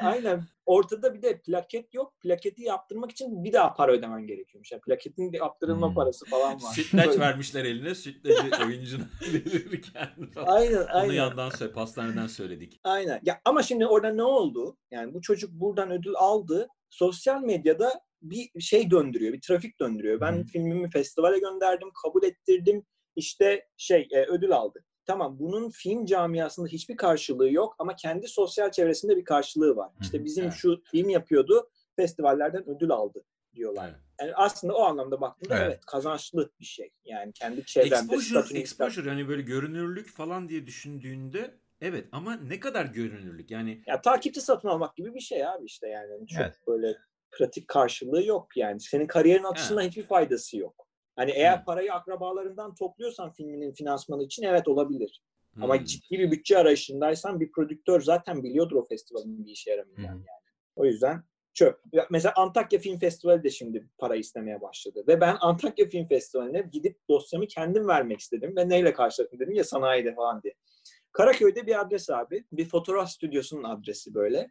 Aynen. Ortada bir de plaket yok. Plaketi yaptırmak için bir daha para ödemen gerekiyormuş. Yani plaketin yaptırılma Hmm. parası falan var. Sütlaç Böyle. vermişler eline. Sütlacı oyuncuna verirken falan. Aynen, Onu aynen. yandan söyle, pastaneden söyledik. Aynen. Ya ama şimdi orada ne oldu? Yani bu çocuk buradan ödül aldı. Sosyal medyada bir şey döndürüyor, bir trafik döndürüyor. Ben Hı. filmimi festivale gönderdim, kabul ettirdim. İşte şey e, ödül aldı. Tamam bunun film camiasında hiçbir karşılığı yok ama kendi sosyal çevresinde bir karşılığı var. İşte bizim Evet. şu film yapıyordu, festivallerden ödül aldı diyorlar. Evet. Yani aslında o anlamda baktığında evet, Evet. kazançlı bir şey. Yani kendi çevrende Exposure, exposure yani böyle görünürlük falan diye düşündüğünde evet ama ne kadar görünürlük yani Ya takipçi satın almak gibi bir şey abi işte yani. Çok Evet. böyle pratik karşılığı yok yani. Senin kariyerin açısından hiçbir faydası yok. Hani eğer Evet. parayı akrabalarından topluyorsan filminin finansmanı için evet olabilir. Ama hmm, ciddi bir bütçe arayışındaysan bir prodüktör zaten biliyordur o festivalin bir işe yaramayacağını Hı. yani. O yüzden çöp. Mesela Antakya Film Festivali de şimdi para istemeye başladı. Ve ben Antakya Film Festivali'ne gidip dosyamı kendim vermek istedim. Ve neyle karşıladım dedim ya sanayide falan diye. Karaköy'de bir adres abi. Bir fotoğraf stüdyosunun adresi böyle.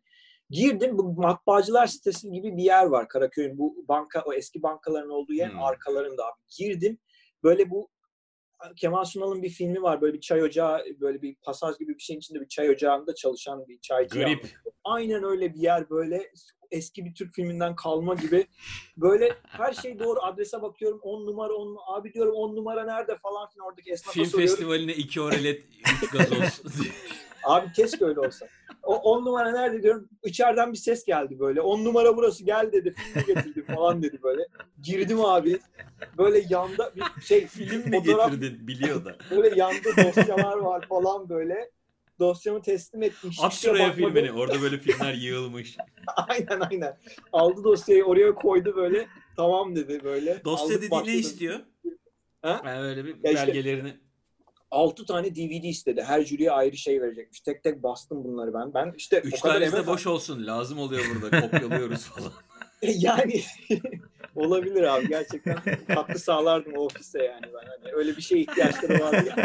Girdim bu matbaacılar sitesi gibi bir yer var Karaköy'ün bu banka o eski bankaların olduğu yerin Hmm. arkalarında abi. Girdim böyle bu Kemal Sunal'ın bir filmi var böyle bir çay ocağı böyle bir pasaj gibi bir şeyin içinde bir çay ocağında çalışan bir çaycı. Anlatıyor. Aynen öyle bir yer böyle eski bir Türk filminden kalma gibi. Böyle her şey doğru adrese bakıyorum 10 numara 10 abi diyorum 10 numara nerede falan filan oradaki esnafa film soruyorum. festivaline iki orelet, üç gazoz. Abi keşke öyle olsa. O 10 numara nerede diyorum. İçeriden bir ses geldi böyle. 10 numara burası gel dedi. Filmi getirdim falan dedi böyle. Girdim abi. Böyle yanda bir şey film mi fotoğraf getirdin biliyor da. böyle yanda dosyalar var falan böyle. Dosyamı teslim. Hiçbir At şuraya filmini. Orada böyle filmler yığılmış. aynen aynen. Aldı dosyayı oraya koydu böyle. Tamam dedi böyle. Dosya dediği ne istiyor? Ha? Yani öyle bir Ya işte- belgelerini. 6 tane DVD istedi. Her jüriye ayrı şey verecekmiş. Tek tek bastım bunları ben. Ben işte Üç o kadar emek boş olsun. Lazım oluyor burada. Kopyalıyoruz falan. yani olabilir abi gerçekten katkı sağlardım o ofiste yani ben hani öyle bir şeye ihtiyaçları vardı.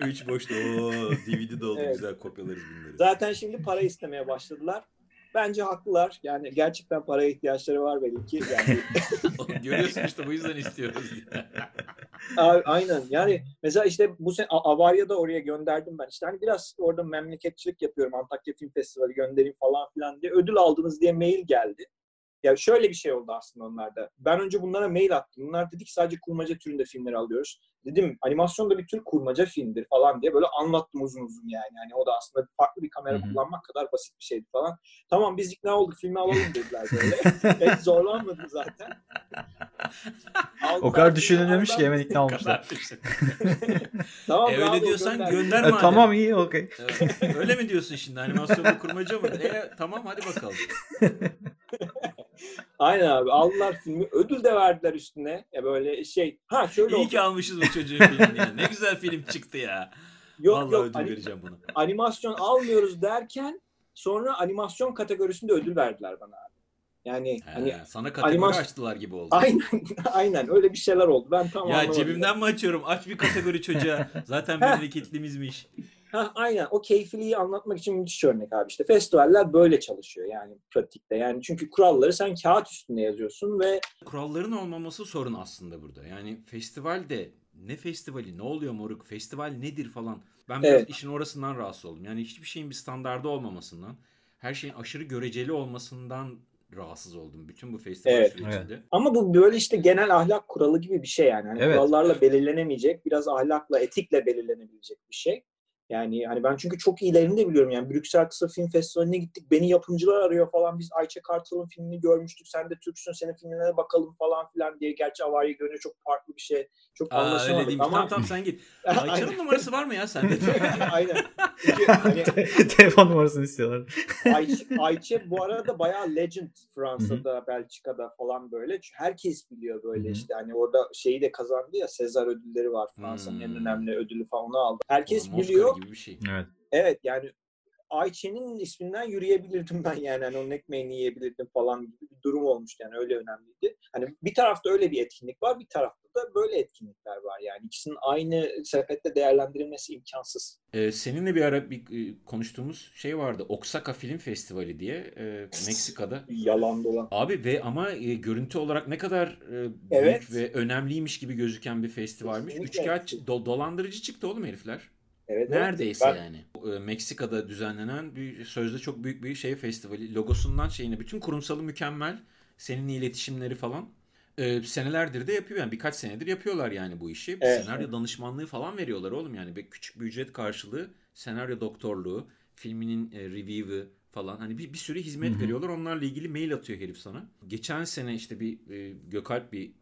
Üç boşta. Oo, DVD de oldu. Evet. Güzel kopyalarız bunları. Zaten şimdi para istemeye başladılar. Bence haklılar. Yani gerçekten paraya ihtiyaçları var belli ki. Yani Görüyorsun işte bu yüzden istiyoruz. Aynen. Yani mesela işte bu sene A- Avarya'da oraya gönderdim ben. İşte hani biraz orada memleketçilik yapıyorum. Antakya Film Festivali göndereyim falan filan diye. Ödül aldınız diye mail geldi. Ya şöyle bir şey oldu aslında onlarda. Ben önce bunlara mail attım. Bunlar dedi ki sadece kurmaca türünde filmleri alıyoruz. Dedim animasyon da bir tür kurmaca filmdir falan diye böyle anlattım uzun uzun yani. Yani o da aslında farklı bir kamera kullanmak kadar basit bir şeydi falan. Tamam biz ikna olduk filmi alalım dediler böyle. Hiç zorlanmadım zaten. O Aldılar, kadar düşünülmemiş ki hemen ikna olmuşlar. Tamam, E, öyle diyorsan gönder. gönder E, tamam iyi okey. Evet. Öyle mi diyorsun şimdi? Animasyonda kurmaca mı? E, tamam hadi bakalım. Aynen abi aldılar filmi ödül de verdiler üstüne. Ya böyle şey ha şöyle İyi oldu. ki almışız bu çocuğun filmini. ya. Ne güzel film çıktı ya. Yok Vallahi yok ödül vereceğim buna. animasyon almıyoruz derken sonra animasyon kategorisinde ödül verdiler bana abi. Yani He, hani sana kategori animasyon- açtılar gibi oldu. aynen aynen öyle bir şeyler oldu. Ben tam Ya anlamadım. cebimden mi açıyorum? Aç bir kategori çocuğa. Zaten memleketlimizmiş. Ha, aynen o keyfiliği anlatmak için müthiş örnek abi işte festivaller böyle çalışıyor yani pratikte yani çünkü kuralları sen kağıt üstünde yazıyorsun ve Kuralların olmaması sorun aslında burada. Yani festivalde ne festivali ne oluyor moruk festival nedir falan. Ben biraz Evet. işin orasından rahatsız oldum. Yani hiçbir şeyin bir standardı olmamasından her şeyin aşırı göreceli olmasından rahatsız oldum bütün bu festival Evet. sürecinde. ama bu böyle işte genel ahlak kuralı gibi bir şey yani hani Evet. kurallarla belirlenemeyecek biraz ahlakla etikle belirlenebilecek bir şey. Yani hani ben çünkü çok iyilerini de biliyorum yani Brüksel Kısa Film Festivali'ne gittik beni yapımcılar arıyor falan biz Ayça Kartal'ın filmini görmüştük sen de Türksün senin filmine bakalım falan filan diye gerçi Avariye Gönül çok farklı bir şey çok Aa anlaşamadık ama Tamam tamam sen git. Ayça'nın numarası var mı ya sende? Aynen. Çünkü hani Telefon numarasını istiyorlar. Ayçe, Ayçe bu arada bayağı legend Fransa'da, Belçika'da falan böyle. Çünkü herkes biliyor böyle işte hani orada şeyi de kazandı ya Sezar ödülleri var Fransa'nın en Hmm. önemli ödülü falan onu aldı. Herkes Oğlum, biliyor. Gibi bir şey. Evet. Evet yani Ayçe'nin isminden yürüyebilirdim ben yani hani onun ekmeğini yiyebilirdim falan gibi bir durum olmuştu yani öyle önemliydi. Hani bir tarafta öyle bir etkinlik var bir tarafta da böyle etkinlikler var yani ikisinin aynı sepette değerlendirilmesi imkansız. Ee, seninle bir ara bir e, konuştuğumuz şey vardı. Oaxaca Film Festivali diye e, Meksika'da. Yalan dolan. Abi ve ama e, görüntü olarak ne kadar e, büyük Evet. ve önemliymiş gibi gözüken bir festivalmiş. Kesinlikle. Üçkağıt do- dolandırıcı çıktı oğlum herifler. Evet, evet. Neredeyse Ben- yani. E, Meksika'da düzenlenen bir sözde çok büyük bir şey festivali. Logosundan şeyine bütün kurumsalı mükemmel. Seninle iletişimleri falan. E, senelerdir de yapıyor yani birkaç senedir yapıyorlar yani bu işi. Evet, senaryo danışmanlığı falan veriyorlar oğlum yani bir küçük bir ücret karşılığı senaryo doktorluğu, filminin e, review'ı falan hani bir, bir sürü hizmet Hı hı. veriyorlar. Onlarla ilgili mail atıyor herif sana. Geçen sene işte bir e, Gökalp bir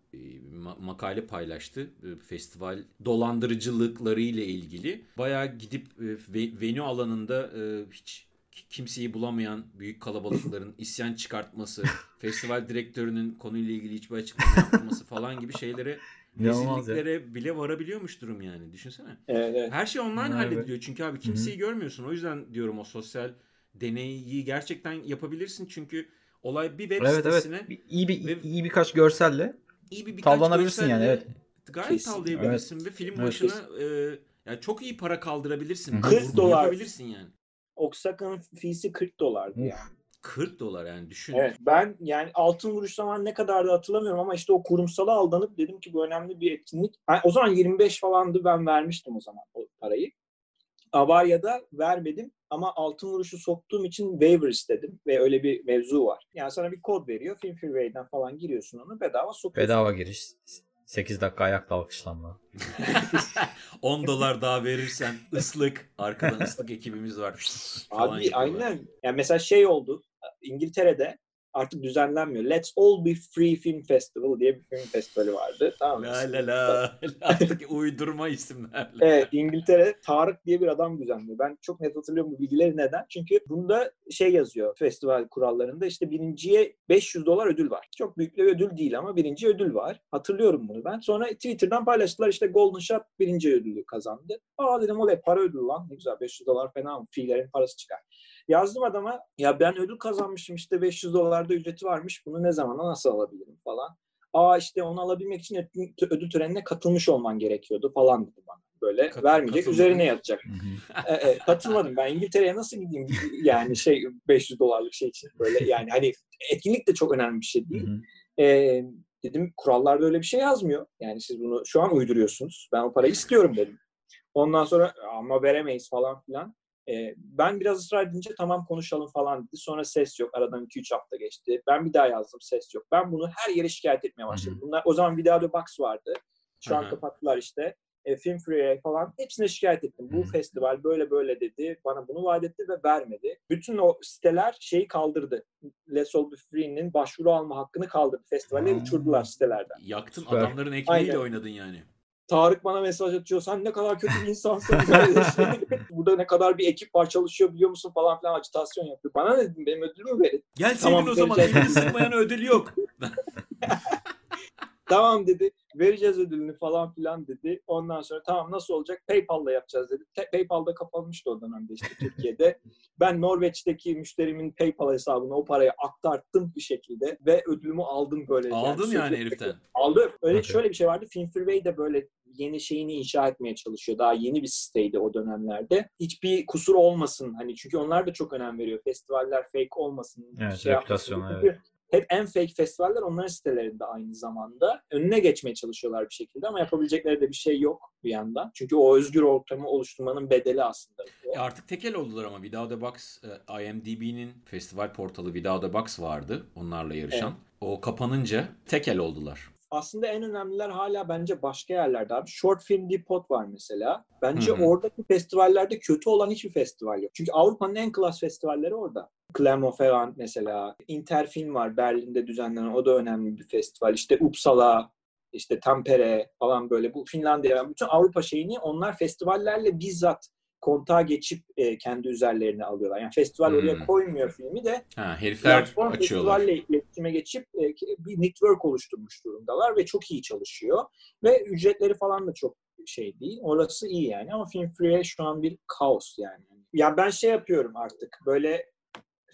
makale paylaştı. E, festival dolandırıcılıkları ile ilgili. Bayağı gidip e, ve- venue alanında e, hiç kimseyi bulamayan büyük kalabalıkların isyan çıkartması, festival direktörünün konuyla ilgili hiçbir açıklama yapmaması falan gibi şeylere rezilliklere bile varabiliyormuş durum yani. Düşünsene. Evet, evet. Her şey online be. hallediliyor çünkü abi kimseyi görmüyorsun. O yüzden diyorum o sosyal deneyi gerçekten yapabilirsin çünkü olay bir web Evet evet. sitesine Bir- İyi bir Ve- iyi birkaç görselle iyi bir birkaç tavlanabilirsin yani, evet. Gayet Kesin. tavlayabilirsin ve film Evet. başına e, yani çok iyi para kaldırabilirsin. Hı hı. Bunu 40 dolar. Yapabilirsin yani. Oksaka'nın fiysi 40 dolardı yani. 40 dolar yani düşün. Evet ben yani altın vuruş zaman ne kadar da hatırlamıyorum ama işte o kurumsala aldanıp dedim ki bu önemli bir etkinlik. Ha, o zaman 25 falandı ben vermiştim o zaman o parayı. Avarya'da vermedim ama altın vuruşu soktuğum için waiver istedim ve öyle bir mevzu var. Yani sana bir kod veriyor. Film Freeway'den falan giriyorsun onu bedava sokuyorsun. bedava giriş 8 dakika ayakta alkışlanma. 10 dolar daha verirsen ıslık. Arkadan ıslık ekibimiz var. Abi aynen. Yani mesela şey oldu. İngiltere'de artık düzenlenmiyor. Let's All Be Free Film Festival diye bir film festivali vardı. Tamam? La la la. Artık uydurma isimlerle. Evet İngiltere Tarık diye bir adam düzenliyor. Ben çok net hatırlıyorum bu bilgileri neden? Çünkü bunda şey yazıyor festival kurallarında işte birinciye 500 dolar ödül var. Çok büyük bir ödül değil ama birinci ödül var. Hatırlıyorum bunu ben. Sonra Twitter'dan paylaştılar işte Golden Shot birinci ödülü kazandı. Aa dedim olay para ödülü lan ne güzel 500 dolar fena mı? Fiillerin parası çıkar. Yazdım adama ya ben ödül kazanmışım işte 500 dolarda ücreti varmış bunu ne zamana nasıl alabilirim falan. Aa işte onu alabilmek için ödül- törenine katılmış olman gerekiyordu falan dedi bana. Böyle Kat- vermeyecek katılmadın. üzerine yatacak. E, e, katılmadım ben İngiltere'ye nasıl gideyim yani şey 500 dolarlık şey için böyle yani hani etkinlik de çok önemli bir şey değil. E, dedim kurallarda öyle bir şey yazmıyor. Yani siz bunu şu an uyduruyorsunuz. Ben o parayı istiyorum dedim. Ondan sonra ama veremeyiz falan filan. E, ben biraz ısrar edince tamam konuşalım falan dedi. Sonra ses yok. Aradan 2-3 hafta geçti. Ben bir daha yazdım ses yok. Ben bunu her yere şikayet etmeye başladım. Bunlar o zaman Video Box vardı. Şu an kapattılar işte. E, Film Freeway falan hepsine şikayet ettim. Bu festival böyle böyle dedi. Bana bunu vaat etti ve vermedi. Bütün o siteler şeyi kaldırdı. Let's All Be Free'nin başvuru alma hakkını kaldırdı. Festivalleri Hmm. uçurdular sitelerden. Yaktın Süper. adamların ekmeğiyle Aynen. oynadın yani. Tarık bana mesaj atıyor. Sen ne kadar kötü bir insansın. Burada ne kadar bir ekip var çalışıyor biliyor musun falan filan acitasyon yapıyor. Bana ne dedim benim ödülümü verin. Gelseydin Tamam, o zaman elini sıkmayan ödül yok. tamam dedi. Vereceğiz ödülünü falan filan dedi. Ondan sonra tamam nasıl olacak? PayPal'la yapacağız dedi. Te- PayPal'da kapanmıştı o dönemde işte Türkiye'de. Ben Norveç'teki müşterimin PayPal hesabına o parayı aktarttım bir şekilde ve ödülümü aldım böyle. Aldın yani sürekli- heriften. Aldım. Öyle Okay. şöyle bir şey vardı. Film Freeway de böyle yeni şeyini inşa etmeye çalışıyor. Daha yeni bir siteydi o dönemlerde. Hiçbir kusur olmasın. Hani çünkü onlar da çok önem veriyor. Festivaller fake olmasın. Evet, şey reputasyona, yapmasın. Hep en fake festivaller onların sitelerinde aynı zamanda. Önüne geçmeye çalışıyorlar bir şekilde ama yapabilecekleri de bir şey yok bir yandan. Çünkü o özgür ortamı oluşturmanın bedeli aslında. E artık tekel oldular ama Without a Box, e, IMDb'nin festival portalı Without a Box vardı onlarla yarışan. O kapanınca tekel oldular. Aslında en önemliler hala bence başka yerlerde abi. Short Film Depot var mesela. Bence Hı hı. oradaki festivallerde kötü olan hiçbir festival yok. Çünkü Avrupa'nın en klas festivalleri orada. Clermont-Ferrand mesela. Interfilm var Berlin'de düzenlenen. O da önemli bir festival. İşte Uppsala, işte Tampere falan böyle. Bu Finlandiya, bütün Avrupa şeyini onlar festivallerle bizzat kontağa geçip e, kendi üzerlerine alıyorlar. Yani festival Hmm. oraya koymuyor filmi de Ha, herifler platform açıyorlar. festivalle iletişime geçip e, bir network oluşturmuş durumdalar ve çok iyi çalışıyor. Ve ücretleri falan da çok şey değil. Orası iyi yani ama Film Free'ye şu an bir kaos yani. Ya ben şey yapıyorum artık böyle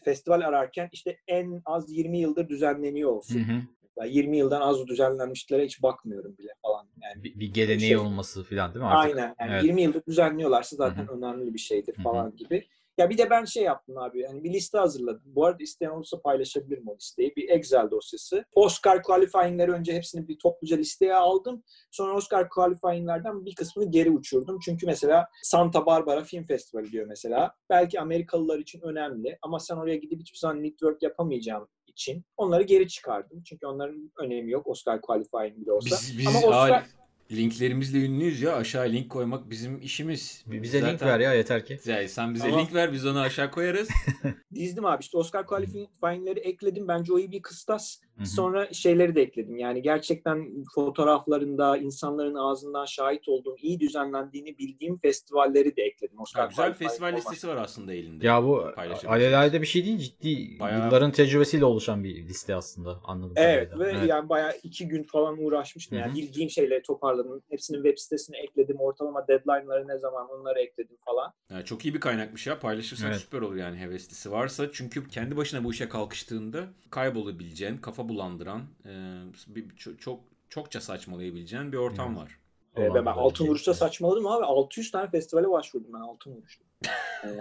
festival ararken işte en az 20 yıldır düzenleniyor Hı olsun. hı. Ben 20 yıldan az düzenlenmişlere hiç bakmıyorum bile falan. Yani Bir, bir geleneği Şey- olması falan değil mi artık? Aynen. Yani Evet. 20 yıldır düzenliyorlarsa zaten Hı önemli bir şeydir falan gibi. Ya bir de ben şey yaptım abi. Hani bir liste hazırladım. Bu arada isteyen olursa paylaşabilirim o listeyi. Bir Excel dosyası. Oscar qualifying'leri önce hepsini bir topluca listeye aldım. Sonra Oscar qualifying'lerden bir kısmını geri uçurdum. Çünkü mesela Santa Barbara Film Festivali diyor mesela. Belki Amerikalılar için önemli ama sen oraya gidip hiçbir zaman network yapamayacağım için onları geri çıkardım. Çünkü onların önemi yok Oscar qualifying bile olsa. Biz, biz ama Oscar... linklerimizle ünlüyüz ya. Aşağı link koymak bizim işimiz. Bize link Zaten- ver ya yeter ki. Yani sen bize Tamam. link ver biz onu aşağı koyarız. dizdim abi işte Oscar qualifying'leri ekledim. Bence o iyi bir kıstas. Sonra şeyleri de ekledim. Yani gerçekten fotoğraflarında insanların ağzından şahit olduğum iyi düzenlendiğini bildiğim festivalleri de ekledim. Oscar Ha, güzel qualifying festival olmaz. listesi var aslında elinde. Ya bu alelade bir şey değil ciddi Bayağı- yılların tecrübesiyle oluşan bir liste aslında anladım. Evet kadarıyla. ve yani bayağı iki gün falan uğraşmıştım. Yani bildiğim şeyleri toparladım. Hepsinin web sitesine ekledim. Ortalama deadline'ları ne zaman onları ekledim falan. Yani çok iyi bir kaynakmış ya. Paylaşırsan Evet. süper olur yani heveslisi varsa. Çünkü kendi başına bu işe kalkıştığında kaybolabileceğin, kafa bulandıran, e, bir, çok, çok çokça saçmalayabileceğin bir ortam Evet. var. Ee, ben, ben Altın Vuruş'ta şey. saçmaladım abi. 600 tane festivale başvurdum ben Altın Vuruş'ta. Yani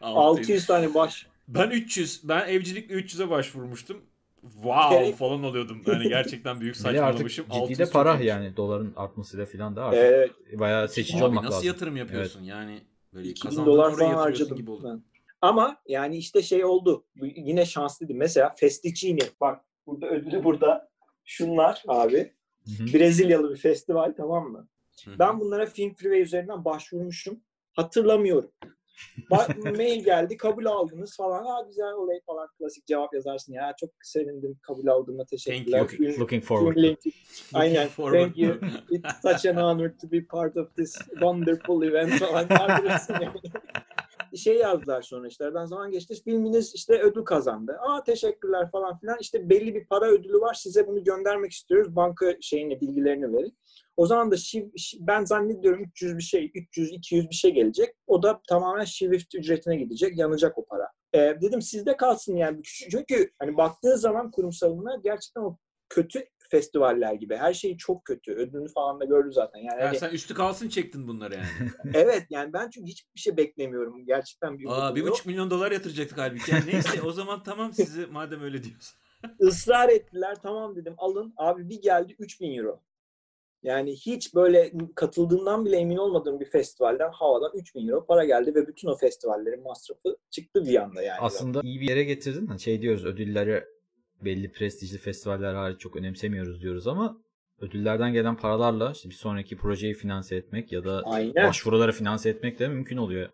600. 600 tane baş Ben 300, ben evcilikle 300'e başvurmuştum. Wow Gerek- falan oluyordum. Yani gerçekten büyük artık saçmalamışım. ciddi 600 de para iyiymiş. yani doların artmasıyla falan da artık Evet. bayağı seçici Abi olmak nasıl lazım. yatırım yapıyorsun yani? Böyle 2000 kazandığın dolar falan harcadım gibi oldu. ben. Ama yani işte şey oldu. Yine şanslıydım. Mesela Festicini. Bak burada ödülü burada. Şunlar abi. Hı hı. Brezilyalı bir festival tamam mı? Hı hı. Ben bunlara Film Freeway üzerinden başvurmuşum. Hatırlamıyorum. Ba- mail geldi kabul aldınız falan. Ha güzel olay falan klasik cevap yazarsın ya. Çok sevindim kabul aldığıma teşekkürler. Thank you. Looking forward. ünlü- Aynen. forward. Thank you. It's such an honor to be part of this wonderful event falan. Şey yazdılar sonra işte aradan zaman geçti. Filminiz işte ödül kazandı. Aa teşekkürler falan filan. İşte belli bir para ödülü var. Size bunu göndermek istiyoruz. Banka şeyini bilgilerini verin. O zaman da şiv, şi- ben zannediyorum 300 bir şey, 300 200 bir şey gelecek. O da tamamen Swift ücretine gidecek. Yanacak o para. Ee, dedim sizde kalsın yani. Çünkü hani baktığı zaman kurumsalına gerçekten o kötü festivaller gibi. Her şey çok kötü. Ödülünü falan da gördü zaten. Yani Ya hani- sen üstü kalsın çektin bunları yani. evet yani ben çünkü hiçbir şey beklemiyorum. Gerçekten bir Aa bir yok. buçuk milyon dolar yatıracaktık halbuki. Yani neyse o zaman tamam sizi madem öyle diyorsun. Israr ettiler. Tamam dedim alın. Abi bir geldi 3000 euro. Yani hiç böyle katıldığından bile emin olmadığım bir festivalden havadan 3000 euro para geldi ve bütün o festivallerin masrafı çıktı bir anda yani. Aslında iyi bir yere getirdin. Şey diyoruz ödülleri belli prestijli festivaller hariç çok önemsemiyoruz diyoruz ama ödüllerden gelen paralarla işte bir sonraki projeyi finanse etmek ya da Aynen. başvuruları finanse etmek de mümkün oluyor.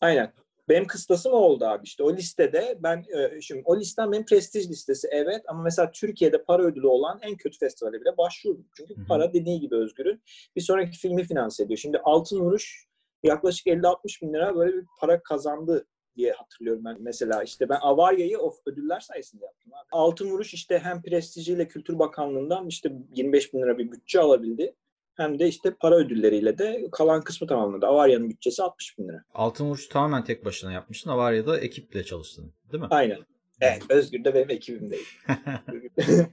Aynen. Benim kıstasım o oldu abi işte. O listede ben e, şimdi o listem benim prestij listesi evet ama mesela Türkiye'de para ödülü olan en kötü festivale bile başvurdum. Çünkü Hı hı. para dediği gibi Özgür'ün bir sonraki filmi finanse ediyor. Şimdi Altın Vuruş yaklaşık 50-60 bin lira böyle bir para kazandı diye hatırlıyorum ben. Mesela işte ben Avarya'yı o ödüller sayesinde yaptım abi. Altın Vuruş işte hem prestijiyle Kültür Bakanlığı'ndan işte 25 bin lira bir bütçe alabildi. Hem de işte para ödülleriyle de kalan kısmı tamamladı. Avarya'nın bütçesi 60 bin lira. Altın Vuruş tamamen tek başına yapmıştın. Avarya'da ekiple çalıştın değil mi? Aynen. Evet, Özgür de benim ekibimdeydi.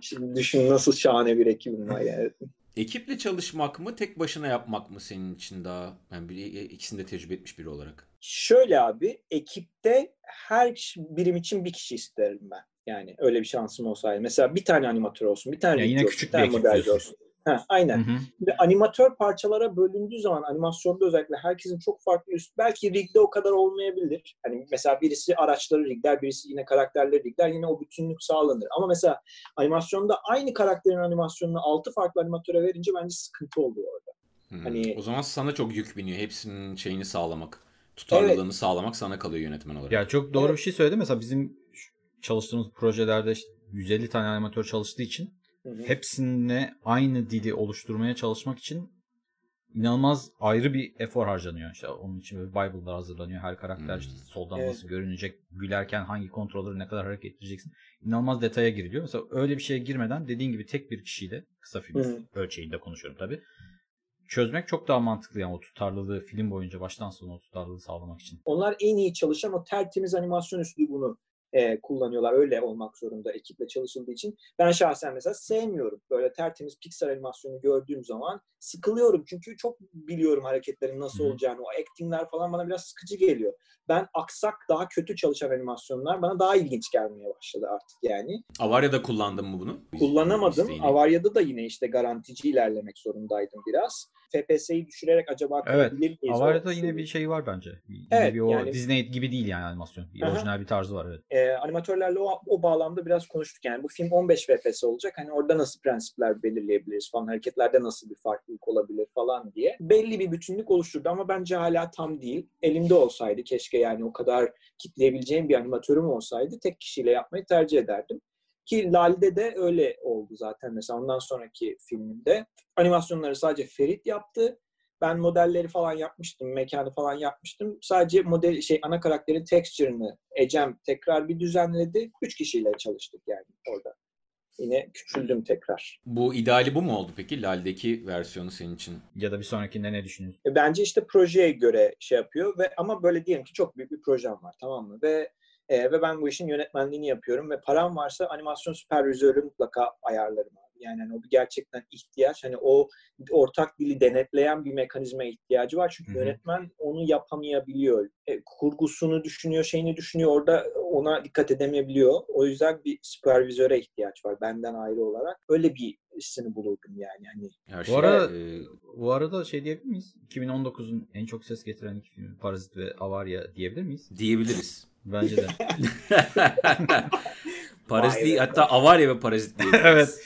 Şimdi düşün nasıl şahane bir ekibim var yani. Ekiple çalışmak mı, tek başına yapmak mı senin için daha? Yani bir, ikisini de tecrübe etmiş biri olarak. Şöyle abi, ekipte her birim için bir kişi isterim ben. Yani öyle bir şansım olsaydı. Mesela bir tane animatör olsun, bir tane Ya yine olsun, küçük bir tane modelci olsun. Ha, aynen. Hı hı. Ve animatör parçalara bölündüğü zaman animasyonda özellikle herkesin çok farklı üst. Belki rigde o kadar olmayabilir. Hani mesela birisi araçları rigler, birisi yine karakterleri rigler. Yine o bütünlük sağlanır. Ama mesela animasyonda aynı karakterin animasyonunu 6 farklı animatöre verince bence sıkıntı oluyor orada. Hmm. Hani- O zaman sana çok yük biniyor. Hepsinin şeyini sağlamak. Tutarlılığını sağlamak sana kalıyor yönetmen olarak. Ya çok doğru Evet. bir şey söyledi. Mesela bizim çalıştığımız projelerde işte 150 tane animatör çalıştığı için Hı hı. hepsine aynı dili oluşturmaya çalışmak için inanılmaz ayrı bir efor harcanıyor. İşte onun için böyle Bible'lar hazırlanıyor. Her karakter Hmm. işte soldan Evet. nasıl görünecek, gülerken hangi kontrolleri ne kadar hareket ettireceksin. İnanılmaz detaya giriliyor. Mesela öyle bir şeye girmeden dediğin gibi tek bir kişiyle kısa film Hı. ölçeğinde konuşuyorum tabii. Çözmek çok daha mantıklı yani o tutarlılığı film boyunca baştan sona o tutarlılığı sağlamak için. Onlar en iyi çalışan o tertemiz animasyon üslubunu e, kullanıyorlar. Öyle olmak zorunda ekiple çalışıldığı için. Ben şahsen mesela sevmiyorum. Böyle tertemiz Pixar animasyonu gördüğüm zaman sıkılıyorum. Çünkü çok biliyorum hareketlerin nasıl olacağını. O actingler falan bana biraz sıkıcı geliyor. Ben aksak daha kötü çalışan animasyonlar bana daha ilginç gelmeye başladı artık yani. Avarya'da kullandın mı bunu? Kullanamadım. İsteğini. Avarya'da da yine işte garantici ilerlemek zorundaydım biraz. FPS'yi düşürerek acaba Evet. miyiz? Avarya'da yine bir şey var bence. Yine Evet, bir o yani- Disney gibi değil yani animasyon. Bir orijinal bir tarzı var evet. e, animatörlerle o, o bağlamda biraz konuştuk. Yani bu film 15 FPS olacak. Hani orada nasıl prensipler belirleyebiliriz falan, hareketlerde nasıl bir farklılık olabilir falan diye. Belli bir bütünlük oluşturdu ama bence hala tam değil. Elimde olsaydı keşke yani o kadar kitleyebileceğim bir animatörüm olsaydı tek kişiyle yapmayı tercih ederdim. Ki Lal'de de öyle oldu zaten mesela ondan sonraki filminde. Animasyonları sadece Ferit yaptı. Ben modelleri falan yapmıştım, mekanı falan yapmıştım. Sadece model şey ana karakterin texture'ını Ecem tekrar bir düzenledi. Üç kişiyle çalıştık yani orada. Yine küçüldüm tekrar. Bu ideali bu mu oldu peki? LAL'deki versiyonu senin için. Ya da bir sonrakinde ne düşünüyorsun? E, Bence işte projeye göre şey yapıyor ve ama böyle diyelim ki çok büyük bir projem var tamam mı? Ve e, ve ben bu işin yönetmenliğini yapıyorum ve param varsa animasyon süpervizörü mutlaka ayarlarım abi. Yani hani o bir gerçekten ihtiyaç. Hani o ortak dili denetleyen bir mekanizma ihtiyacı var. Çünkü Hı hı. yönetmen onu yapamayabiliyor. E, kurgusunu düşünüyor, şeyini düşünüyor. Orada ona dikkat edemeyebiliyor. O yüzden bir süpervizöre ihtiyaç var benden ayrı olarak. Öyle birisini bulurdum yani. Hani Bu şey, arada- e, Bu arada şey diyebilir miyiz? 2019'un en çok ses getiren iki filmi Parazit ve Avarya diyebilir miyiz? diyebiliriz. Bence de. Parazit değil, hatta Avarya ve Parazit. Tür-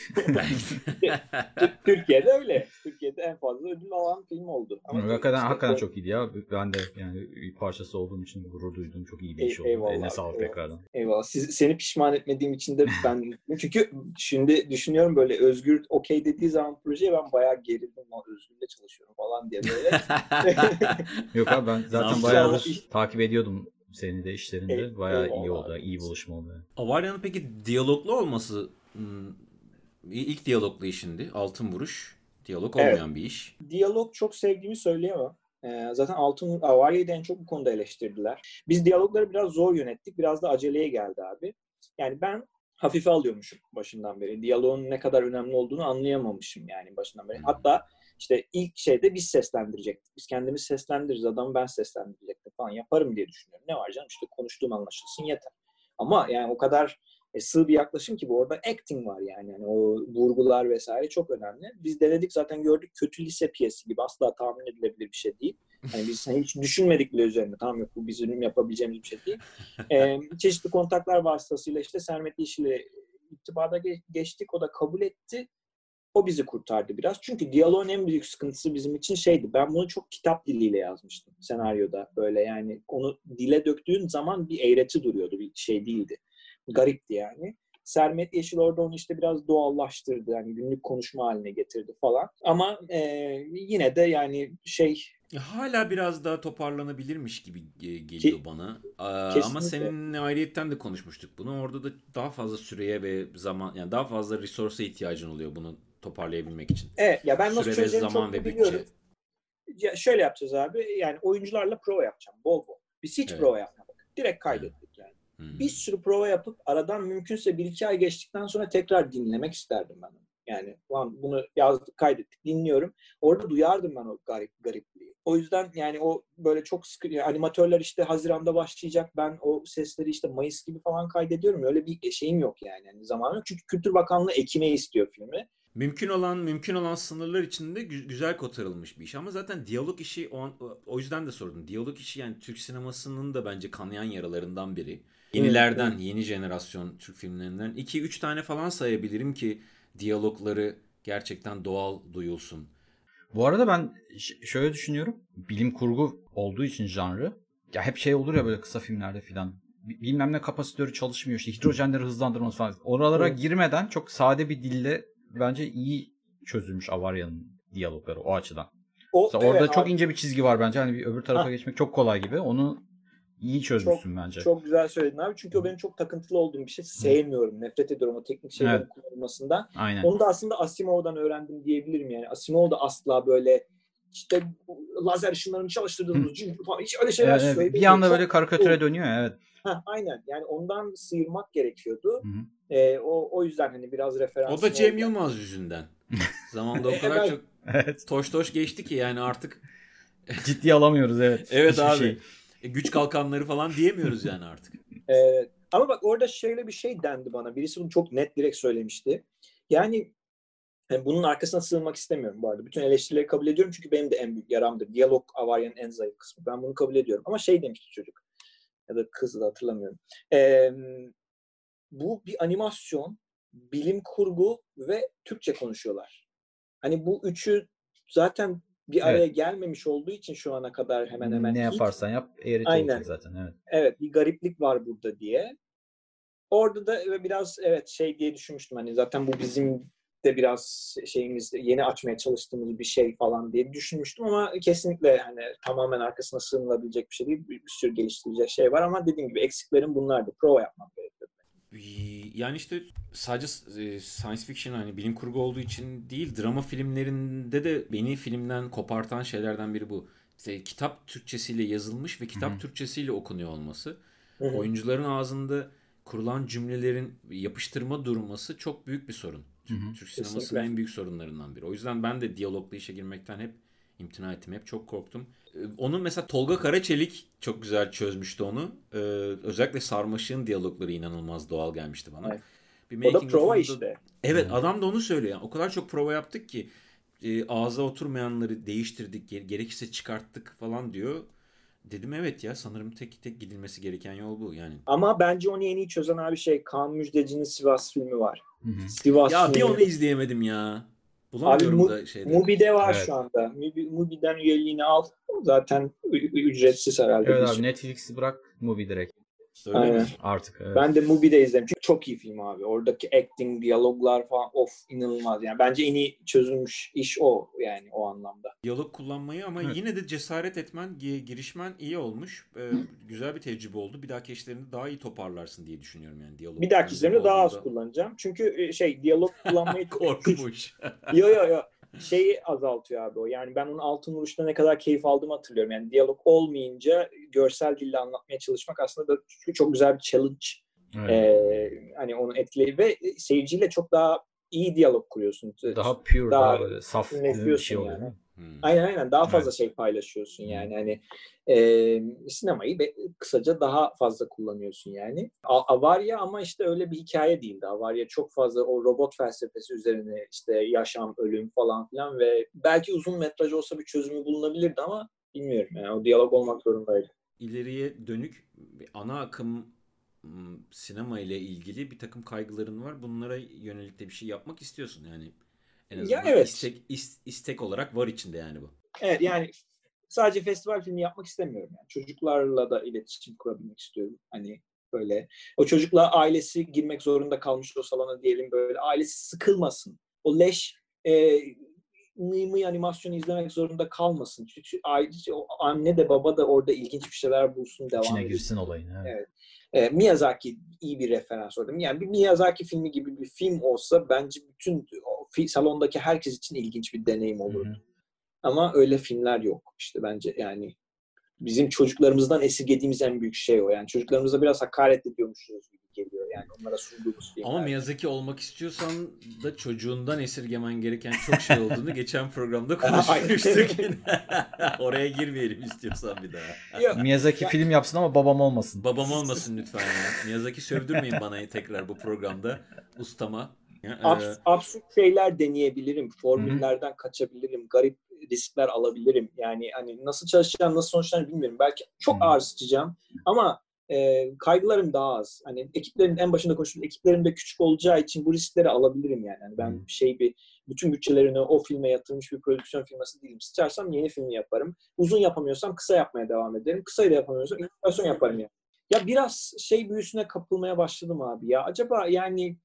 Türkiye'de öyle. Türkiye'de en fazla ödül alan film oldu. Ama hakikaten, işte hakikaten çok iyiydi ya. Ben de yani bir parçası olduğum için gurur duydum. Çok iyi bir iş oldu. eyvallah, Eline sağlık eyvallah. tekrardan. Eyvallah. Siz, seni pişman etmediğim için de ben... çünkü şimdi düşünüyorum böyle Özgür okey dediği zaman projeye ben bayağı gerildim. Lan Özgür'le çalışıyorum falan diye böyle. Yok abi ben zaten bayağıdır takip ediyordum seni de işlerinde. Ey- Bayağı iyi oldu. iyi buluşma oldu. Avarya'nın peki diyaloglu olması hmm, ilk diyaloglu işindi. Altın vuruş. Diyalog Evet. olmayan bir iş. Diyalog çok sevdiğimi söyleyemem. Ee, zaten Altın Avarya'yı da en çok bu konuda eleştirdiler. Biz diyalogları biraz zor yönettik. Biraz da aceleye geldi abi. Yani ben hafife alıyormuşum başından beri. Diyaloğun ne kadar önemli olduğunu anlayamamışım yani başından beri. Hmm. Hatta işte ilk şeyde biz seslendirecektik. Biz kendimiz seslendiririz. Adamı ben seslendirecektim falan. Yaparım diye düşünüyorum. Ne var canım işte konuştuğum anlaşılsın yeter. Ama yani o kadar e, sığ bir yaklaşım ki bu orada acting var yani. yani o vurgular vesaire çok önemli. Biz denedik zaten gördük kötü lise piyesi gibi asla tahmin edilebilir bir şey değil. Hani biz hiç düşünmedik bile üzerine. Tamam yok bu bizim yapabileceğimiz bir şey değil. Ee, çeşitli kontaklar vasıtasıyla işte Sermet Yeşil'le irtibata ge- geçtik. O da kabul etti. O bizi kurtardı biraz. Çünkü diyaloğun en büyük sıkıntısı bizim için şeydi. Ben bunu çok kitap diliyle yazmıştım senaryoda. Böyle yani onu dile döktüğün zaman bir eğreti duruyordu. Bir şey değildi. Garipti yani. Sermet Yeşil orada onu işte biraz doğallaştırdı. Yani günlük konuşma haline getirdi falan. Ama e, yine de yani şey Hala biraz daha toparlanabilirmiş gibi geliyor Ki, bana. Aa, ama senin ayrıyetten de konuşmuştuk bunu. Orada da daha fazla süreye ve zaman yani daha fazla resource'a ihtiyacın oluyor bunu toparlayabilmek için. Evet ya ben nasıl Süre çözeceğimi zaman çok ve biliyorum. Bütçe. Ya şöyle yapacağız abi. Yani oyuncularla prova yapacağım. Bol bol. Biz hiç evet. prova yapmadık. Direkt kaydettik yani. Hmm. Bir sürü prova yapıp aradan mümkünse bir iki ay geçtikten sonra tekrar dinlemek isterdim ben. Yani lan bunu yazdık, kaydettik, dinliyorum. Orada duyardım ben o garip garipliği. O yüzden yani o böyle çok sıkı yani animatörler işte Haziran'da başlayacak. Ben o sesleri işte Mayıs gibi falan kaydediyorum. Öyle bir şeyim yok yani. yani zamanı. Çünkü Kültür Bakanlığı ekime istiyor filmi. Mümkün olan mümkün olan sınırlar içinde güzel kotarılmış bir iş ama zaten diyalog işi o, o yüzden de sordum. Diyalog işi yani Türk sinemasının da bence kanayan yaralarından biri. Yenilerden, evet, evet. yeni jenerasyon Türk filmlerinden 2-3 tane falan sayabilirim ki diyalogları gerçekten doğal duyulsun. Bu arada ben şöyle düşünüyorum. Bilim kurgu olduğu için janrı. Ya hep şey olur ya böyle kısa filmlerde filan. Bilmem ne kapasitörü çalışmıyor işte hidrojenleri hızlandırması falan. Oralara evet. girmeden çok sade bir dille bence iyi çözülmüş Avarya'nın diyalogları o açıdan. O, evet, orada abi. çok ince bir çizgi var bence. Hani bir öbür tarafa ha. geçmek çok kolay gibi. Onu İyi çözmüşsün çok, bence. Çok güzel söyledin abi. Çünkü o benim çok takıntılı olduğum bir şey. Sevmiyorum. Nefret ediyorum o teknik şeylerin evet. kullanılmasından. Aynen. Onu da aslında Asimov'dan öğrendim diyebilirim yani. Asimov da asla böyle işte lazer ışınlarını çalıştırdığımız hiç öyle şeyler evet, söylemiyor. Bir anda böyle karikatüre dönüyor evet. Ha, aynen. Yani ondan sıyırmak gerekiyordu. Ee, o, o yüzden hani biraz referans. O da Cem Yılmaz yüzünden. Zamanda o kadar çok evet. toş toş geçti ki yani artık ciddi alamıyoruz evet. evet Hiçbir abi. Şey. E, güç kalkanları falan diyemiyoruz yani artık. Evet. Ama bak orada şöyle bir şey dendi bana. Birisi bunu çok net direkt söylemişti. Yani, yani bunun arkasına sığınmak istemiyorum bu arada. Bütün eleştirileri kabul ediyorum çünkü benim de en büyük yaramdır. Diyalog avaryanın en zayıf kısmı. Ben bunu kabul ediyorum. Ama şey demişti çocuk. Ya da kız da hatırlamıyorum. Ee, bu bir animasyon, bilim kurgu ve Türkçe konuşuyorlar. Hani bu üçü zaten bir araya evet. gelmemiş olduğu için şu ana kadar hemen hemen ne yaparsan hiç, yap eğreti Aynen. zaten evet. Evet bir gariplik var burada diye. Orada da biraz evet şey diye düşünmüştüm hani zaten bu bizim de biraz şeyimiz yeni açmaya çalıştığımız bir şey falan diye düşünmüştüm ama kesinlikle hani tamamen arkasına sığınılabilecek bir şey değil. Bir, bir sürü geliştirecek şey var ama dediğim gibi eksiklerim bunlardı. Prova yapmam gerekiyor. Yani işte sadece e, science fiction hani bilim kurgu olduğu için değil drama filmlerinde de beni filmden kopartan şeylerden biri bu. İşte kitap Türkçesiyle yazılmış ve kitap Hı-hı. Türkçesiyle okunuyor olması. Hı-hı. Oyuncuların ağzında kurulan cümlelerin yapıştırma durması çok büyük bir sorun. Türk sinemasının en büyük sorunlarından biri. O yüzden ben de diyaloglu işe girmekten hep imtina ettim. Hep çok korktum. Ee, onun mesela Tolga Karaçelik çok güzel çözmüştü onu. Ee, özellikle Sarmaşık'ın diyalogları inanılmaz doğal gelmişti bana. Evet. Bir o da prova işte. Evet hmm. adam da onu söylüyor. Yani o kadar çok prova yaptık ki e, ağza oturmayanları değiştirdik, gerekirse çıkarttık falan diyor. Dedim evet ya sanırım tek tek gidilmesi gereken yol bu yani. Ama bence onu en iyi çözen abi şey Kaan Müjdeci'nin Sivas filmi var. Hı-hı. Sivas ya bir onu izleyemedim ya. Bulamıyorum Abi, da şeyde. Mubi'de var evet. şu anda. Mubi, Mubi'den üyeliğini al. Zaten ücretsiz herhalde. Evet abi Netflix'i bırak Mubi direkt. Öyle Aynen. mi? Artık evet. Ben de Mubi'de izledim. Çünkü çok iyi film abi. Oradaki acting, diyaloglar falan of inanılmaz. Yani bence en iyi çözülmüş iş o yani o anlamda. Diyalog kullanmayı ama evet. yine de cesaret etmen, girişmen iyi olmuş. Ee, güzel bir tecrübe oldu. Bir dahaki işlerini daha iyi toparlarsın diye düşünüyorum yani diyalog. Bir dahaki işlerimde daha az kullanacağım. Çünkü e, şey diyalog kullanmayı korkmuş. yo yo yo şeyi azaltıyor abi o. Yani ben onun altın vuruşta ne kadar keyif aldığımı hatırlıyorum. Yani diyalog olmayınca görsel dille anlatmaya çalışmak aslında da çok güzel bir challenge. Evet. Ee, hani onu etkileyip ve seyirciyle çok daha iyi diyalog kuruyorsun. Daha pure, daha, daha saf bir şey oluyor. Yani. Hmm. Aynen aynen daha fazla evet. şey paylaşıyorsun yani hani e, sinemayı be, kısaca daha fazla kullanıyorsun yani. A- Avarya ama işte öyle bir hikaye değildi. Avarya çok fazla o robot felsefesi üzerine işte yaşam, ölüm falan filan ve belki uzun metraj olsa bir çözümü bulunabilirdi ama bilmiyorum yani o diyalog olmak zorundaydı. İleriye dönük ana akım sinema ile ilgili bir takım kaygıların var. Bunlara yönelik de bir şey yapmak istiyorsun yani. En azından ya evet. istek, istek olarak var içinde yani bu. Evet yani sadece festival filmi yapmak istemiyorum. Yani. Çocuklarla da iletişim kurabilmek istiyorum. Hani böyle. O çocukla ailesi girmek zorunda kalmış o salona diyelim böyle. Ailesi sıkılmasın. O leş e, mıy animasyonu izlemek zorunda kalmasın. Çünkü ayrıca o anne de baba da orada ilginç bir şeyler bulsun devam İçine girsin olayın. Evet. Evet. E, Miyazaki iyi bir referans orada. Yani bir Miyazaki filmi gibi bir film olsa bence bütün salondaki herkes için ilginç bir deneyim Hı olur. hı. Ama öyle filmler yok işte bence yani bizim çocuklarımızdan esirgediğimiz en büyük şey o. Yani çocuklarımıza biraz hakaret ediyormuşuz gibi geliyor yani onlara sunduğumuz filmler. Ama Miyazaki olmak istiyorsan da çocuğundan esirgemen gereken çok şey olduğunu geçen programda konuşmuştuk. Oraya girmeyelim istiyorsan bir daha. Yok, Miyazaki Ya- film yapsın ama babam olmasın. Babam olmasın lütfen ya. Miyazaki sövdürmeyin bana tekrar bu programda. Ustama. E, abs- absürt şeyler deneyebilirim. Formüllerden kaçabilirim. Garip riskler alabilirim. Yani hani nasıl çalışacağım, nasıl sonuçlarını bilmiyorum. Belki çok Hı. ağır sıçacağım ama e, kaygılarım daha az. Hani ekiplerin en başında konuştuğum ekiplerim de küçük olacağı için bu riskleri alabilirim yani. yani ben Hı. şey bir bütün bütçelerini o filme yatırmış bir prodüksiyon firması değilim. Sıçarsam yeni filmi yaparım. Uzun yapamıyorsam kısa yapmaya devam ederim. Kısayı da yapamıyorsam animasyon yaparım yani. Ya biraz şey büyüsüne kapılmaya başladım abi ya. Acaba yani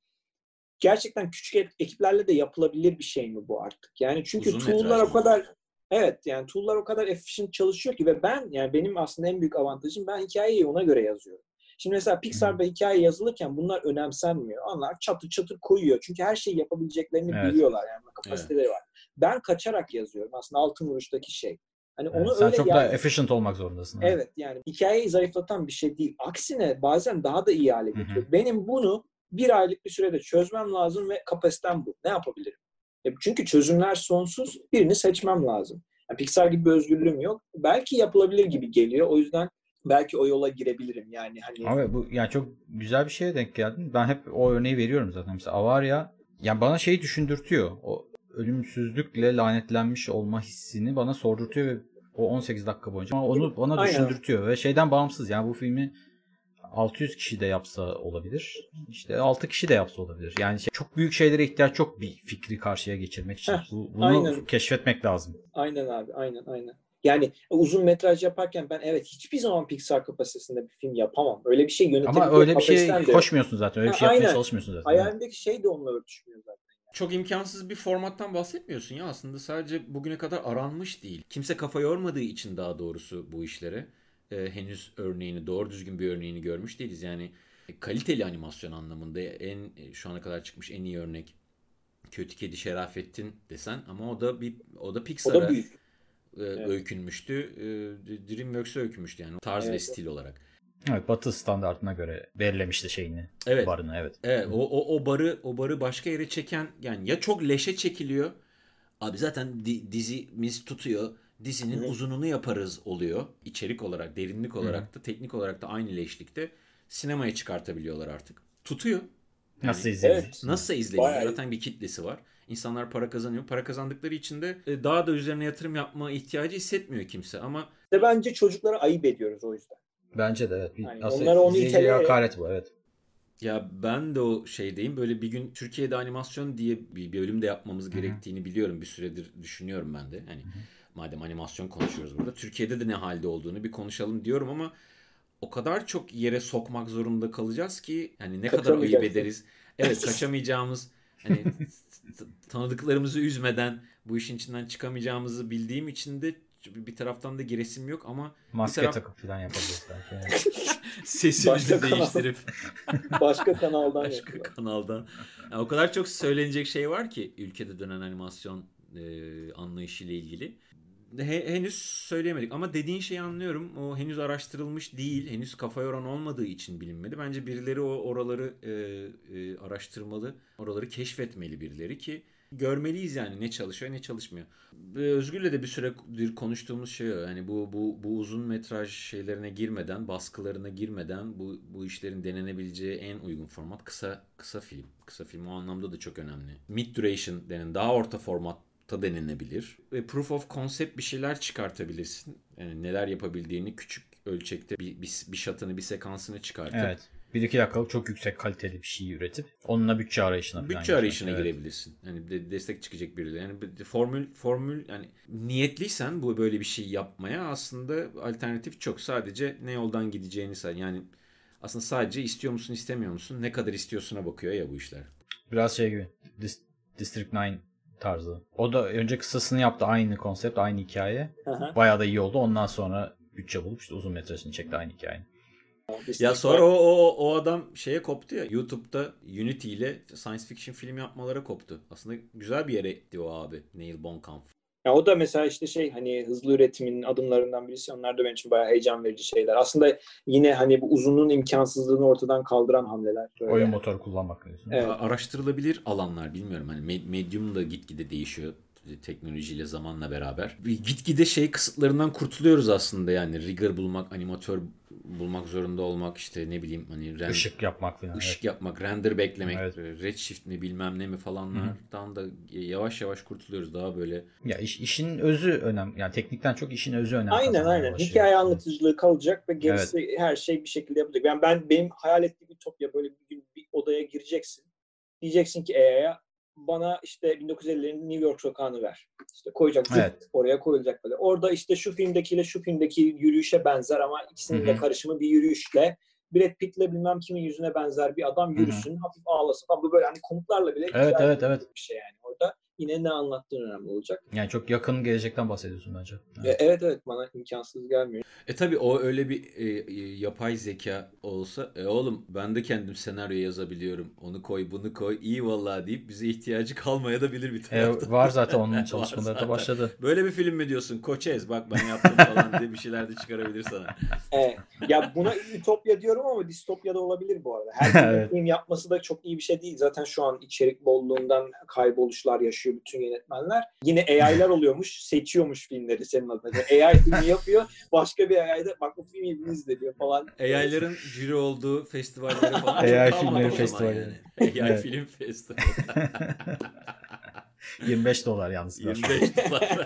gerçekten küçük ekiplerle de yapılabilir bir şey mi bu artık? Yani çünkü Uzun tool'lar o kadar evet yani tool'lar o kadar efficient çalışıyor ki ve ben yani benim aslında en büyük avantajım ben hikayeyi ona göre yazıyorum. Şimdi mesela Pixar'da hikaye yazılırken bunlar önemsenmiyor. Onlar çatır çatır koyuyor. Çünkü her şeyi yapabileceklerini Evet. biliyorlar yani kapasiteleri var. Ben kaçarak yazıyorum. Aslında altın vuruştaki şey. Hani Evet, onu sen öyle çok daha efficient olmak zorundasın. Evet yani hikayeyi zayıflatan bir şey değil. Aksine bazen daha da iyi hale getiriyor. Benim bunu bir aylık bir sürede çözmem lazım ve kapasitem bu. Ne yapabilirim? E, çünkü çözümler sonsuz. Birini seçmem lazım. Yani Pixar gibi bir özgürlüğüm yok. Belki yapılabilir gibi geliyor. O yüzden belki o yola girebilirim. Yani hani Abi bu yani çok güzel bir şeye denk geldin. Ben hep o örneği veriyorum zaten. Mesela Avarya yani bana şeyi düşündürtüyor. O ölümsüzlükle lanetlenmiş olma hissini bana sordurtuyor ve o 18 dakika boyunca onu bana Aynen. düşündürtüyor ve şeyden bağımsız yani bu filmi 600 kişi de yapsa olabilir. İşte 6 kişi de yapsa olabilir. Yani şey- çok büyük şeylere ihtiyaç çok bir fikri karşıya geçirmek için. Heh, Bu, bunu aynen. keşfetmek lazım. aynen abi aynen aynen. Yani uzun metraj yaparken ben evet hiçbir zaman Pixar kapasitesinde bir film yapamam. Öyle bir şey yönetebilecek Ama öyle bir şey yok. koşmuyorsun zaten. Öyle bir Ha, şey yapmaya aynen. çalışmıyorsun zaten. Hayalimdeki şey de onunla örtüşmüyor zaten. çok imkansız bir formattan bahsetmiyorsun ya aslında sadece bugüne kadar aranmış değil. Kimse kafa yormadığı için daha doğrusu bu işlere e, henüz örneğini doğru düzgün bir örneğini görmüş değiliz. Yani e, kaliteli animasyon anlamında en e, şu ana kadar çıkmış en iyi örnek Kötü Kedi Şerafettin desen ama o da bir o da O Pixar'a da büyük. e, öykünmüştü. E, DreamWorks'a öykünmüştü yani tarz ve Evet. stil olarak. Evet Batı standartına göre belirlemişti şeyini. Evet. Barını evet. Evet, o, o, o barı o barı başka yere çeken yani ya çok leşe çekiliyor. Abi zaten di- dizimiz tutuyor. Dizinin Hı hı. uzununu yaparız oluyor. İçerik olarak, derinlik olarak da, teknik olarak da aynı leşlikte sinemaya çıkartabiliyorlar artık. Tutuyor. Yani Nasıl izleyeceksin? Nasılsa izleniyor. Bayağı. Zaten bir kitlesi var. İnsanlar para kazanıyor. Para kazandıkları için de e, daha da üzerine yatırım yapma ihtiyacı hissetmiyor kimse. Ama İşte bence çocuklara ayıp ediyoruz o yüzden. Bence de evet. Bir, Yani onlara onu iteleyerek- hakaret bu evet. Ya ben de o şeydeyim. Böyle bir gün Türkiye'de animasyon diye bir bir bölüm de yapmamız gerektiğini biliyorum. Bir süredir düşünüyorum ben de. Hani madem animasyon konuşuyoruz burada. Türkiye'de de ne halde olduğunu bir konuşalım diyorum ama o kadar çok yere sokmak zorunda kalacağız ki hani ne kadar ayıp ederiz. Evet kaçamayacağımız hani tanıdıklarımızı üzmeden bu işin içinden çıkamayacağımızı bildiğim için de bir taraftan da geresim yok ama Maske taraf- takıp falan yapabiliriz belki. Sesimizi Başka kanal. değiştirip Başka kanaldan başka yapıyorlar. kanaldan. Yani o kadar çok söylenecek şey var ki ülkede dönen animasyon e, anlayışıyla ilgili. He- henüz söyleyemedik ama dediğin şeyi anlıyorum. O henüz araştırılmış değil. Henüz kafa yoran olmadığı için bilinmedi. Bence birileri o oraları e, e, araştırmalı. Oraları keşfetmeli birileri ki görmeliyiz yani ne çalışıyor ne çalışmıyor. Özgür'le de bir süredir konuştuğumuz şey o. Yani bu bu bu uzun metraj şeylerine girmeden, baskılarına girmeden bu bu işlerin denenebileceği en uygun format kısa kısa film. Kısa film o anlamda da çok önemli. Mid duration denen daha orta formatta denenebilir. Ve proof of concept bir şeyler çıkartabilirsin. Yani neler yapabildiğini küçük ölçekte bir, bir, bir şatını bir sekansını çıkartıp evet. Bir iki dakikalık çok yüksek kaliteli bir şey üretip onunla bütçe arayışına falan bütçe arayışına Evet. girebilirsin. Yani de- destek çıkacak birileri. Yani bir- formül formül yani niyetliysen bu böyle bir şey yapmaya aslında alternatif çok. Sadece ne yoldan gideceğini say. Yani aslında sadece istiyor musun istemiyor musun ne kadar istiyorsuna bakıyor ya bu işler. Biraz şey gibi. Dis- District 9 tarzı. O da önce kısasını yaptı aynı konsept, aynı hikaye. Hı. Bayağı da iyi oldu. Ondan sonra bütçe bulup işte uzun metrajını çekti aynı hikayenin. Ya sonra o, o, o adam şeye koptu ya YouTube'da Unity ile science fiction film yapmalara koptu. Aslında güzel bir yere gitti o abi Neil Blomkamp. Ya o da mesela işte şey hani hızlı üretimin adımlarından birisi. Onlar da benim için bayağı heyecan verici şeyler. Aslında yine hani bu uzunluğun imkansızlığını ortadan kaldıran hamleler. Böyle. Oyun motoru kullanmak diyorsun. Evet. Araştırılabilir alanlar bilmiyorum. Hani med- medium da gitgide değişiyor teknolojiyle zamanla beraber. Bir Gitgide şey kısıtlarından kurtuluyoruz aslında yani rigor bulmak, animatör bulmak zorunda olmak işte ne bileyim hani render- Işık yapmak falan. ışık yapmak, render beklemek, Evet. redshift mi bilmem ne mi falanlardan da yavaş yavaş kurtuluyoruz. Daha böyle Evet. Ya iş, işin özü önemli. Yani teknikten çok işin özü önemli. Aynen aynen. başlıyor. Hikaye anlatıcılığı kalacak ve gerisi her şey bir şekilde yapılacak. Yani ben benim hayal ettiğim ütopya böyle bir gün bir odaya gireceksin. Diyeceksin ki EA'ya bana işte 1950'lerin New York sokağını ver. İşte koyacak. Evet. Oraya koyulacak böyle. Orada işte şu filmdekiyle şu filmdeki yürüyüşe benzer ama ikisinin de karışımı bir yürüyüşle Brad Pitt'le bilmem kimin yüzüne benzer bir adam yürüsün, hafif ağlasın. Ama bu böyle hani komutlarla bile Evet, icra evet, edilebilir evet. bir şey yani. Orada yine ne anlattığın önemli olacak. Yani çok yakın gelecekten bahsediyorsun bence. E, Evet evet bana imkansız gelmiyor. E tabi o öyle bir e, e, yapay zeka olsa e oğlum ben de kendim senaryo yazabiliyorum. Onu koy bunu koy iyi vallahi deyip bize ihtiyacı kalmaya da bilir bir E, taraftan. var zaten onun çalışmaları da başladı. Böyle bir film mi diyorsun? Koçez bak ben yaptım falan diye bir şeyler de çıkarabilir sana. Evet. Ya buna ütopya diyorum ama distopya da olabilir bu arada. Her Evet. film yapması da çok iyi bir şey değil. Zaten şu an içerik bolluğundan kayboluşlar yaşıyor bütün yönetmenler. Yine AI'lar oluyormuş, seçiyormuş filmleri senin adına. Yani AI filmi yapıyor, başka bir AI'da bak bu filmi de diyor falan. AI'ların jüri olduğu festivallere falan AI filmleri festivali. Yani. AI Evet. film festivali. 25 dolar yalnız. 25 dolar.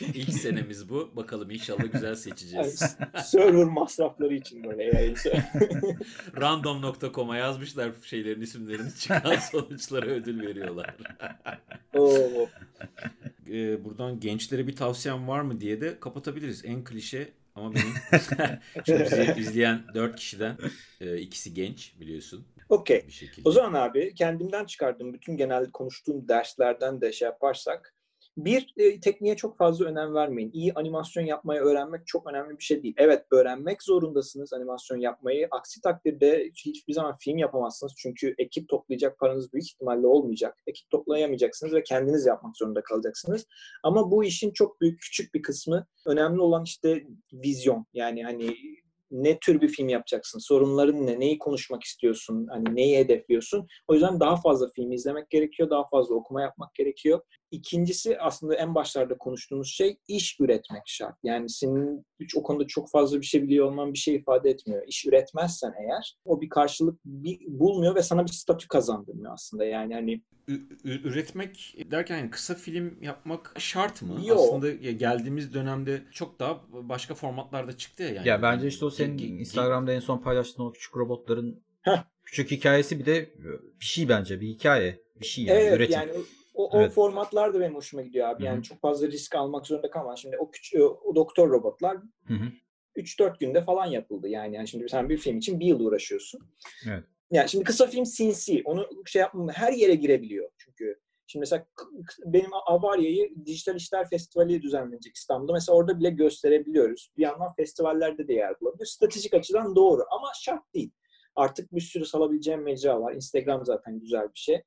İlk senemiz bu. Bakalım inşallah güzel Yani seçeceğiz. server masrafları için böyle AI'yi Random.com'a yazmışlar şeylerin isimlerini çıkan sonuçlara ödül veriyorlar. Oo. Ee, buradan gençlere bir tavsiyem var mı diye de kapatabiliriz. En klişe ama benim şimdi bizi izleyen 4 kişiden e, ikisi genç biliyorsun Okey. O zaman abi kendimden çıkardığım bütün genel konuştuğum derslerden de şey yaparsak bir e, tekniğe çok fazla önem vermeyin. İyi animasyon yapmayı öğrenmek çok önemli bir şey değil. Evet öğrenmek zorundasınız animasyon yapmayı. Aksi takdirde hiç- hiçbir zaman film yapamazsınız. Çünkü ekip toplayacak paranız büyük ihtimalle olmayacak. Ekip toplayamayacaksınız ve kendiniz yapmak zorunda kalacaksınız. Ama bu işin çok büyük küçük bir kısmı. Önemli olan işte vizyon. Yani hani ne tür bir film yapacaksın? Sorunların ne? Neyi konuşmak istiyorsun? Hani neyi hedefliyorsun? O yüzden daha fazla film izlemek gerekiyor. Daha fazla okuma yapmak gerekiyor. İkincisi aslında en başlarda konuştuğumuz şey iş üretmek şart. Yani senin hiç o konuda çok fazla bir şey biliyor olman bir şey ifade etmiyor. İş üretmezsen eğer o bir karşılık bir, bulmuyor ve sana bir statü kazandırmıyor aslında. Yani hani Ü- üretmek derken yani kısa film yapmak şart mı? Yok. Aslında geldiğimiz dönemde çok daha başka formatlarda çıktı ya. Yani. Ya bence işte o senin Instagram'da en son paylaştığın o küçük robotların Heh. küçük hikayesi bir de bir şey bence bir hikaye. Bir şey yani evet üretim. yani o, o Evet. formatlar da benim hoşuma gidiyor abi. Yani Hı hı. çok fazla risk almak zorunda kalma. Şimdi o küçük o doktor robotlar Hı hı. 3-4 günde falan yapıldı. Yani, yani şimdi sen bir film için bir yıl uğraşıyorsun. Evet. Yani şimdi kısa film sinsi. Onu şey yapmam her yere girebiliyor çünkü. Şimdi mesela benim Avarya'yı Dijital İşler Festivali düzenlenecek İstanbul'da. Mesela orada bile gösterebiliyoruz. Bir yandan festivallerde de yer bulabiliyor. Stratejik açıdan doğru ama şart değil. Artık bir sürü salabileceğim mecra var. Instagram zaten güzel bir şey.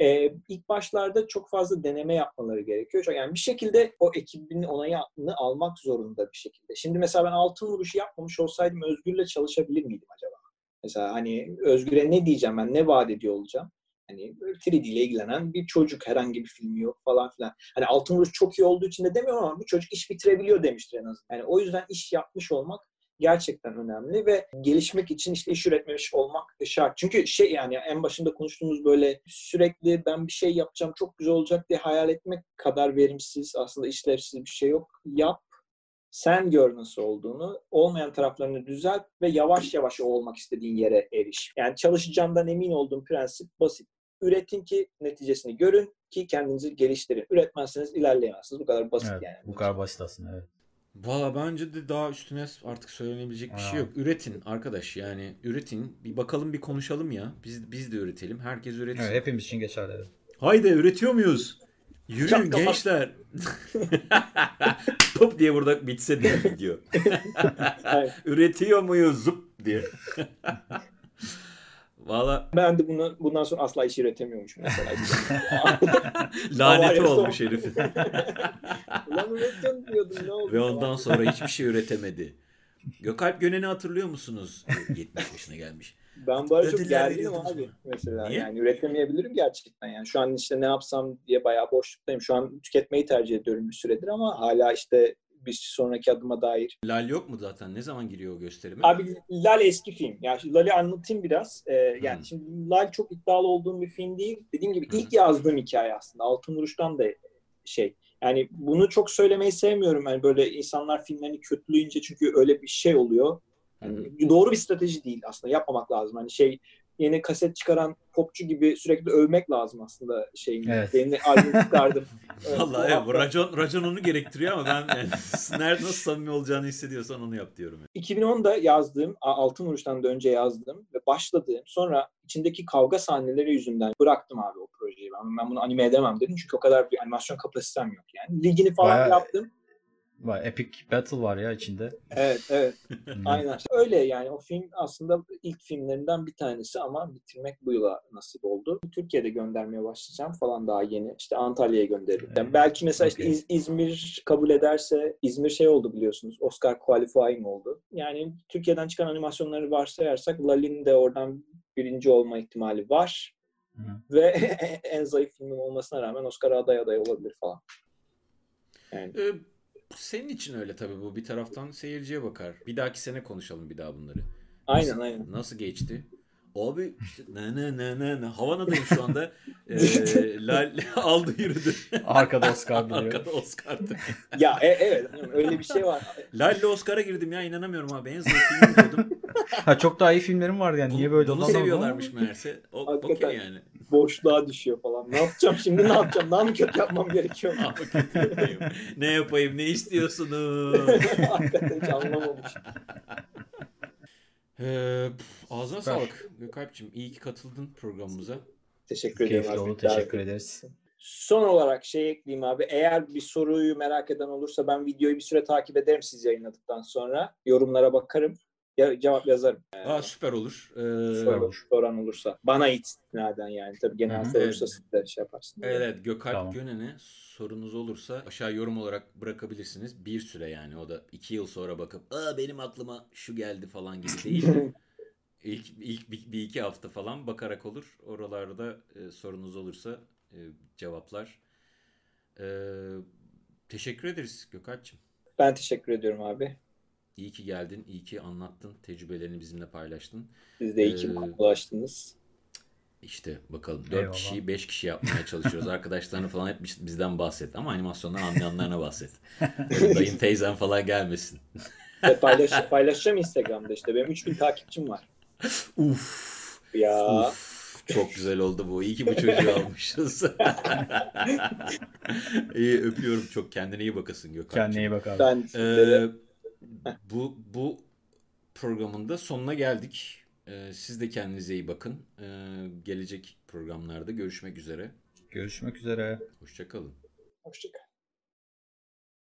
Ee, ilk başlarda çok fazla deneme yapmaları gerekiyor. Yani bir şekilde o ekibin onayını almak zorunda bir şekilde. Şimdi mesela ben altın vuruşu yapmamış olsaydım Özgür'le çalışabilir miydim acaba? Mesela hani Özgür'e ne diyeceğim ben, ne vaat ediyor olacağım? Hani 3D ile ilgilenen bir çocuk herhangi bir filmi yok falan filan. Hani Altın Vuruş çok iyi olduğu için de demiyorum ama bu çocuk iş bitirebiliyor demiştir en azından. Yani o yüzden iş yapmış olmak gerçekten önemli ve gelişmek için işte iş üretmemiş olmak şart. Çünkü şey yani en başında konuştuğumuz böyle sürekli ben bir şey yapacağım çok güzel olacak diye hayal etmek kadar verimsiz aslında işlevsiz bir şey yok. Yap, sen gör nasıl olduğunu, olmayan taraflarını düzelt ve yavaş yavaş o olmak istediğin yere eriş. Yani çalışacağından emin olduğum prensip basit. Üretin ki neticesini görün ki kendinizi geliştirin. Üretmezseniz ilerleyemezsiniz. Bu kadar basit Evet, yani. bu kadar basit aslında evet. Valla bence de daha üstüne artık söylenebilecek bir şey yok. Üretin arkadaş yani üretin. Bir bakalım bir konuşalım ya. Biz biz de üretelim. Herkes üretsin. Evet, hepimiz için geçerli. Haydi üretiyor muyuz? Yürüyün Çok gençler. Pop diye burada bitse diye video. Aynen. Üretiyor muyuz? Zıp diye. Valla Ben de bunu bundan sonra asla iş üretemiyormuşum mesela. laneti olmuş herifin. Ulan üretiyorum diyordum ne oldu? Ve ondan sonra hiçbir şey üretemedi. Gökalp Gönen'i hatırlıyor musunuz? 70 yaşına gelmiş. Ben arada çok gerginim abi mesela. Niye? Yani üretemeyebilirim gerçekten. Yani şu an işte ne yapsam diye bayağı boşluktayım. Şu an tüketmeyi tercih ediyorum bir süredir ama hala işte bir sonraki adıma dair. Lal yok mu zaten? Ne zaman giriyor o gösterime? Abi Lal eski film. Yani Lal'i anlatayım biraz. Ee, yani Hı. şimdi Lal çok iddialı olduğum bir film değil. Dediğim gibi ilk yazdığım hikaye aslında. Altın Vuruş'tan da şey. Yani bunu çok söylemeyi sevmiyorum. Yani böyle insanlar filmlerini kötüleyince çünkü öyle bir şey oluyor. Yani doğru bir strateji değil aslında. Yapmamak lazım. Hani şey yeni kaset çıkaran popçu gibi sürekli övmek lazım aslında şeyini. Evet. Yeni albüm çıkardım. Evet, Vallahi bu evet, bu racon, racon onu gerektiriyor ama ben yani, nerede nasıl samimi olacağını hissediyorsan onu yap diyorum. 2010'da yazdığım, Altın Vuruş'tan da önce yazdığım ve başladığım sonra içindeki kavga sahneleri yüzünden bıraktım abi o projeyi. Ben, ben bunu anime edemem dedim çünkü o kadar bir animasyon kapasitem yok yani. Ligini falan Bayağı- yaptım. Vay, Epic Battle var ya içinde. Evet, evet. Aynen. İşte öyle yani o film aslında ilk filmlerinden bir tanesi ama bitirmek bu yıla nasip oldu. Türkiye'de göndermeye başlayacağım falan daha yeni. İşte Antalya'ya gönderirim. Yani belki mesela işte Okey. İz- İzmir kabul ederse İzmir şey oldu biliyorsunuz. Oscar qualifying oldu. Yani Türkiye'den çıkan animasyonları varsayarsak Lalin de oradan birinci olma ihtimali var. Hı. Ve en zayıf filmim olmasına rağmen Oscar'a aday aday olabilir falan. Yani Ee, senin için öyle tabii bu bir taraftan seyirciye bakar. Bir dahaki sene konuşalım bir daha bunları. aynen aynen. Nasıl geçti? Abi işte ne ne ne ne ne Havana'dayım şu anda. Ee, Lal aldı yürüdü. Arkada Oscar biliyor. Arkada Oscar'dı. Ya e- evet öyle bir şey var. Lal'le Oscar'a girdim ya inanamıyorum abi. En zayıf film diyordum. Ha çok daha iyi filmlerim vardı yani. Niye böyle Bunu seviyorlarmış meğerse. O, Hakikaten. okey yani. Boşluğa düşüyor falan. Ne yapacağım şimdi ne yapacağım? Daha mı kötü yapmam gerekiyor? Kötü yapayım. ne yapayım ne istiyorsunuz? Hakikaten hiç anlamamış. Ee, ağzına Süper. sağlık Gökalp'cim. İyi ki katıldın programımıza. Teşekkür ederim. Keyifli oldu. Teşekkür ederiz. Son olarak şey ekleyeyim abi. Eğer bir soruyu merak eden olursa ben videoyu bir süre takip ederim siz yayınladıktan sonra. Yorumlara bakarım. Ya, cevap yazarım. Aa, süper olur. Ee, Süper olur. Soran olursa. Bana istinaden yani. Tabii genel Hı hı. sorulursa Evet. siz de şey yaparsınız. Evet, evet Gökalp Tamam. Gönen'e sorunuz olursa aşağı yorum olarak bırakabilirsiniz. Bir süre yani o da iki yıl sonra bakıp Aa, benim aklıma şu geldi falan gibi değil. İlk, ilk bir, bir iki hafta falan bakarak olur. Oralarda e, sorunuz olursa e, cevaplar. E, teşekkür ederiz Gökalp'cim. Ben teşekkür ediyorum abi. İyi ki geldin, iyi ki anlattın, tecrübelerini bizimle paylaştın. Siz de iyi ki Ee, konulaştınız. İşte bakalım 4 Eyvallah. kişiyi 5 kişi yapmaya çalışıyoruz. Arkadaşlarını falan hep biz- bizden bahset ama animasyondan anlayanlarına bahset. Dayın teyzen falan gelmesin. Ve paylaş, paylaşacağım Instagram'da işte. Benim 3000 takipçim var. Uf. Ya. Uf. Çok güzel oldu bu. İyi ki bu çocuğu almışız. iyi öpüyorum çok. Kendine iyi bakasın Gökhan'cığım. Kendine iyi bak abi. Ben Ee, bu bu programın da sonuna geldik. Ee, siz de kendinize iyi bakın. Ee, gelecek programlarda görüşmek üzere. Görüşmek üzere. Hoşçakalın. hoşçakalın.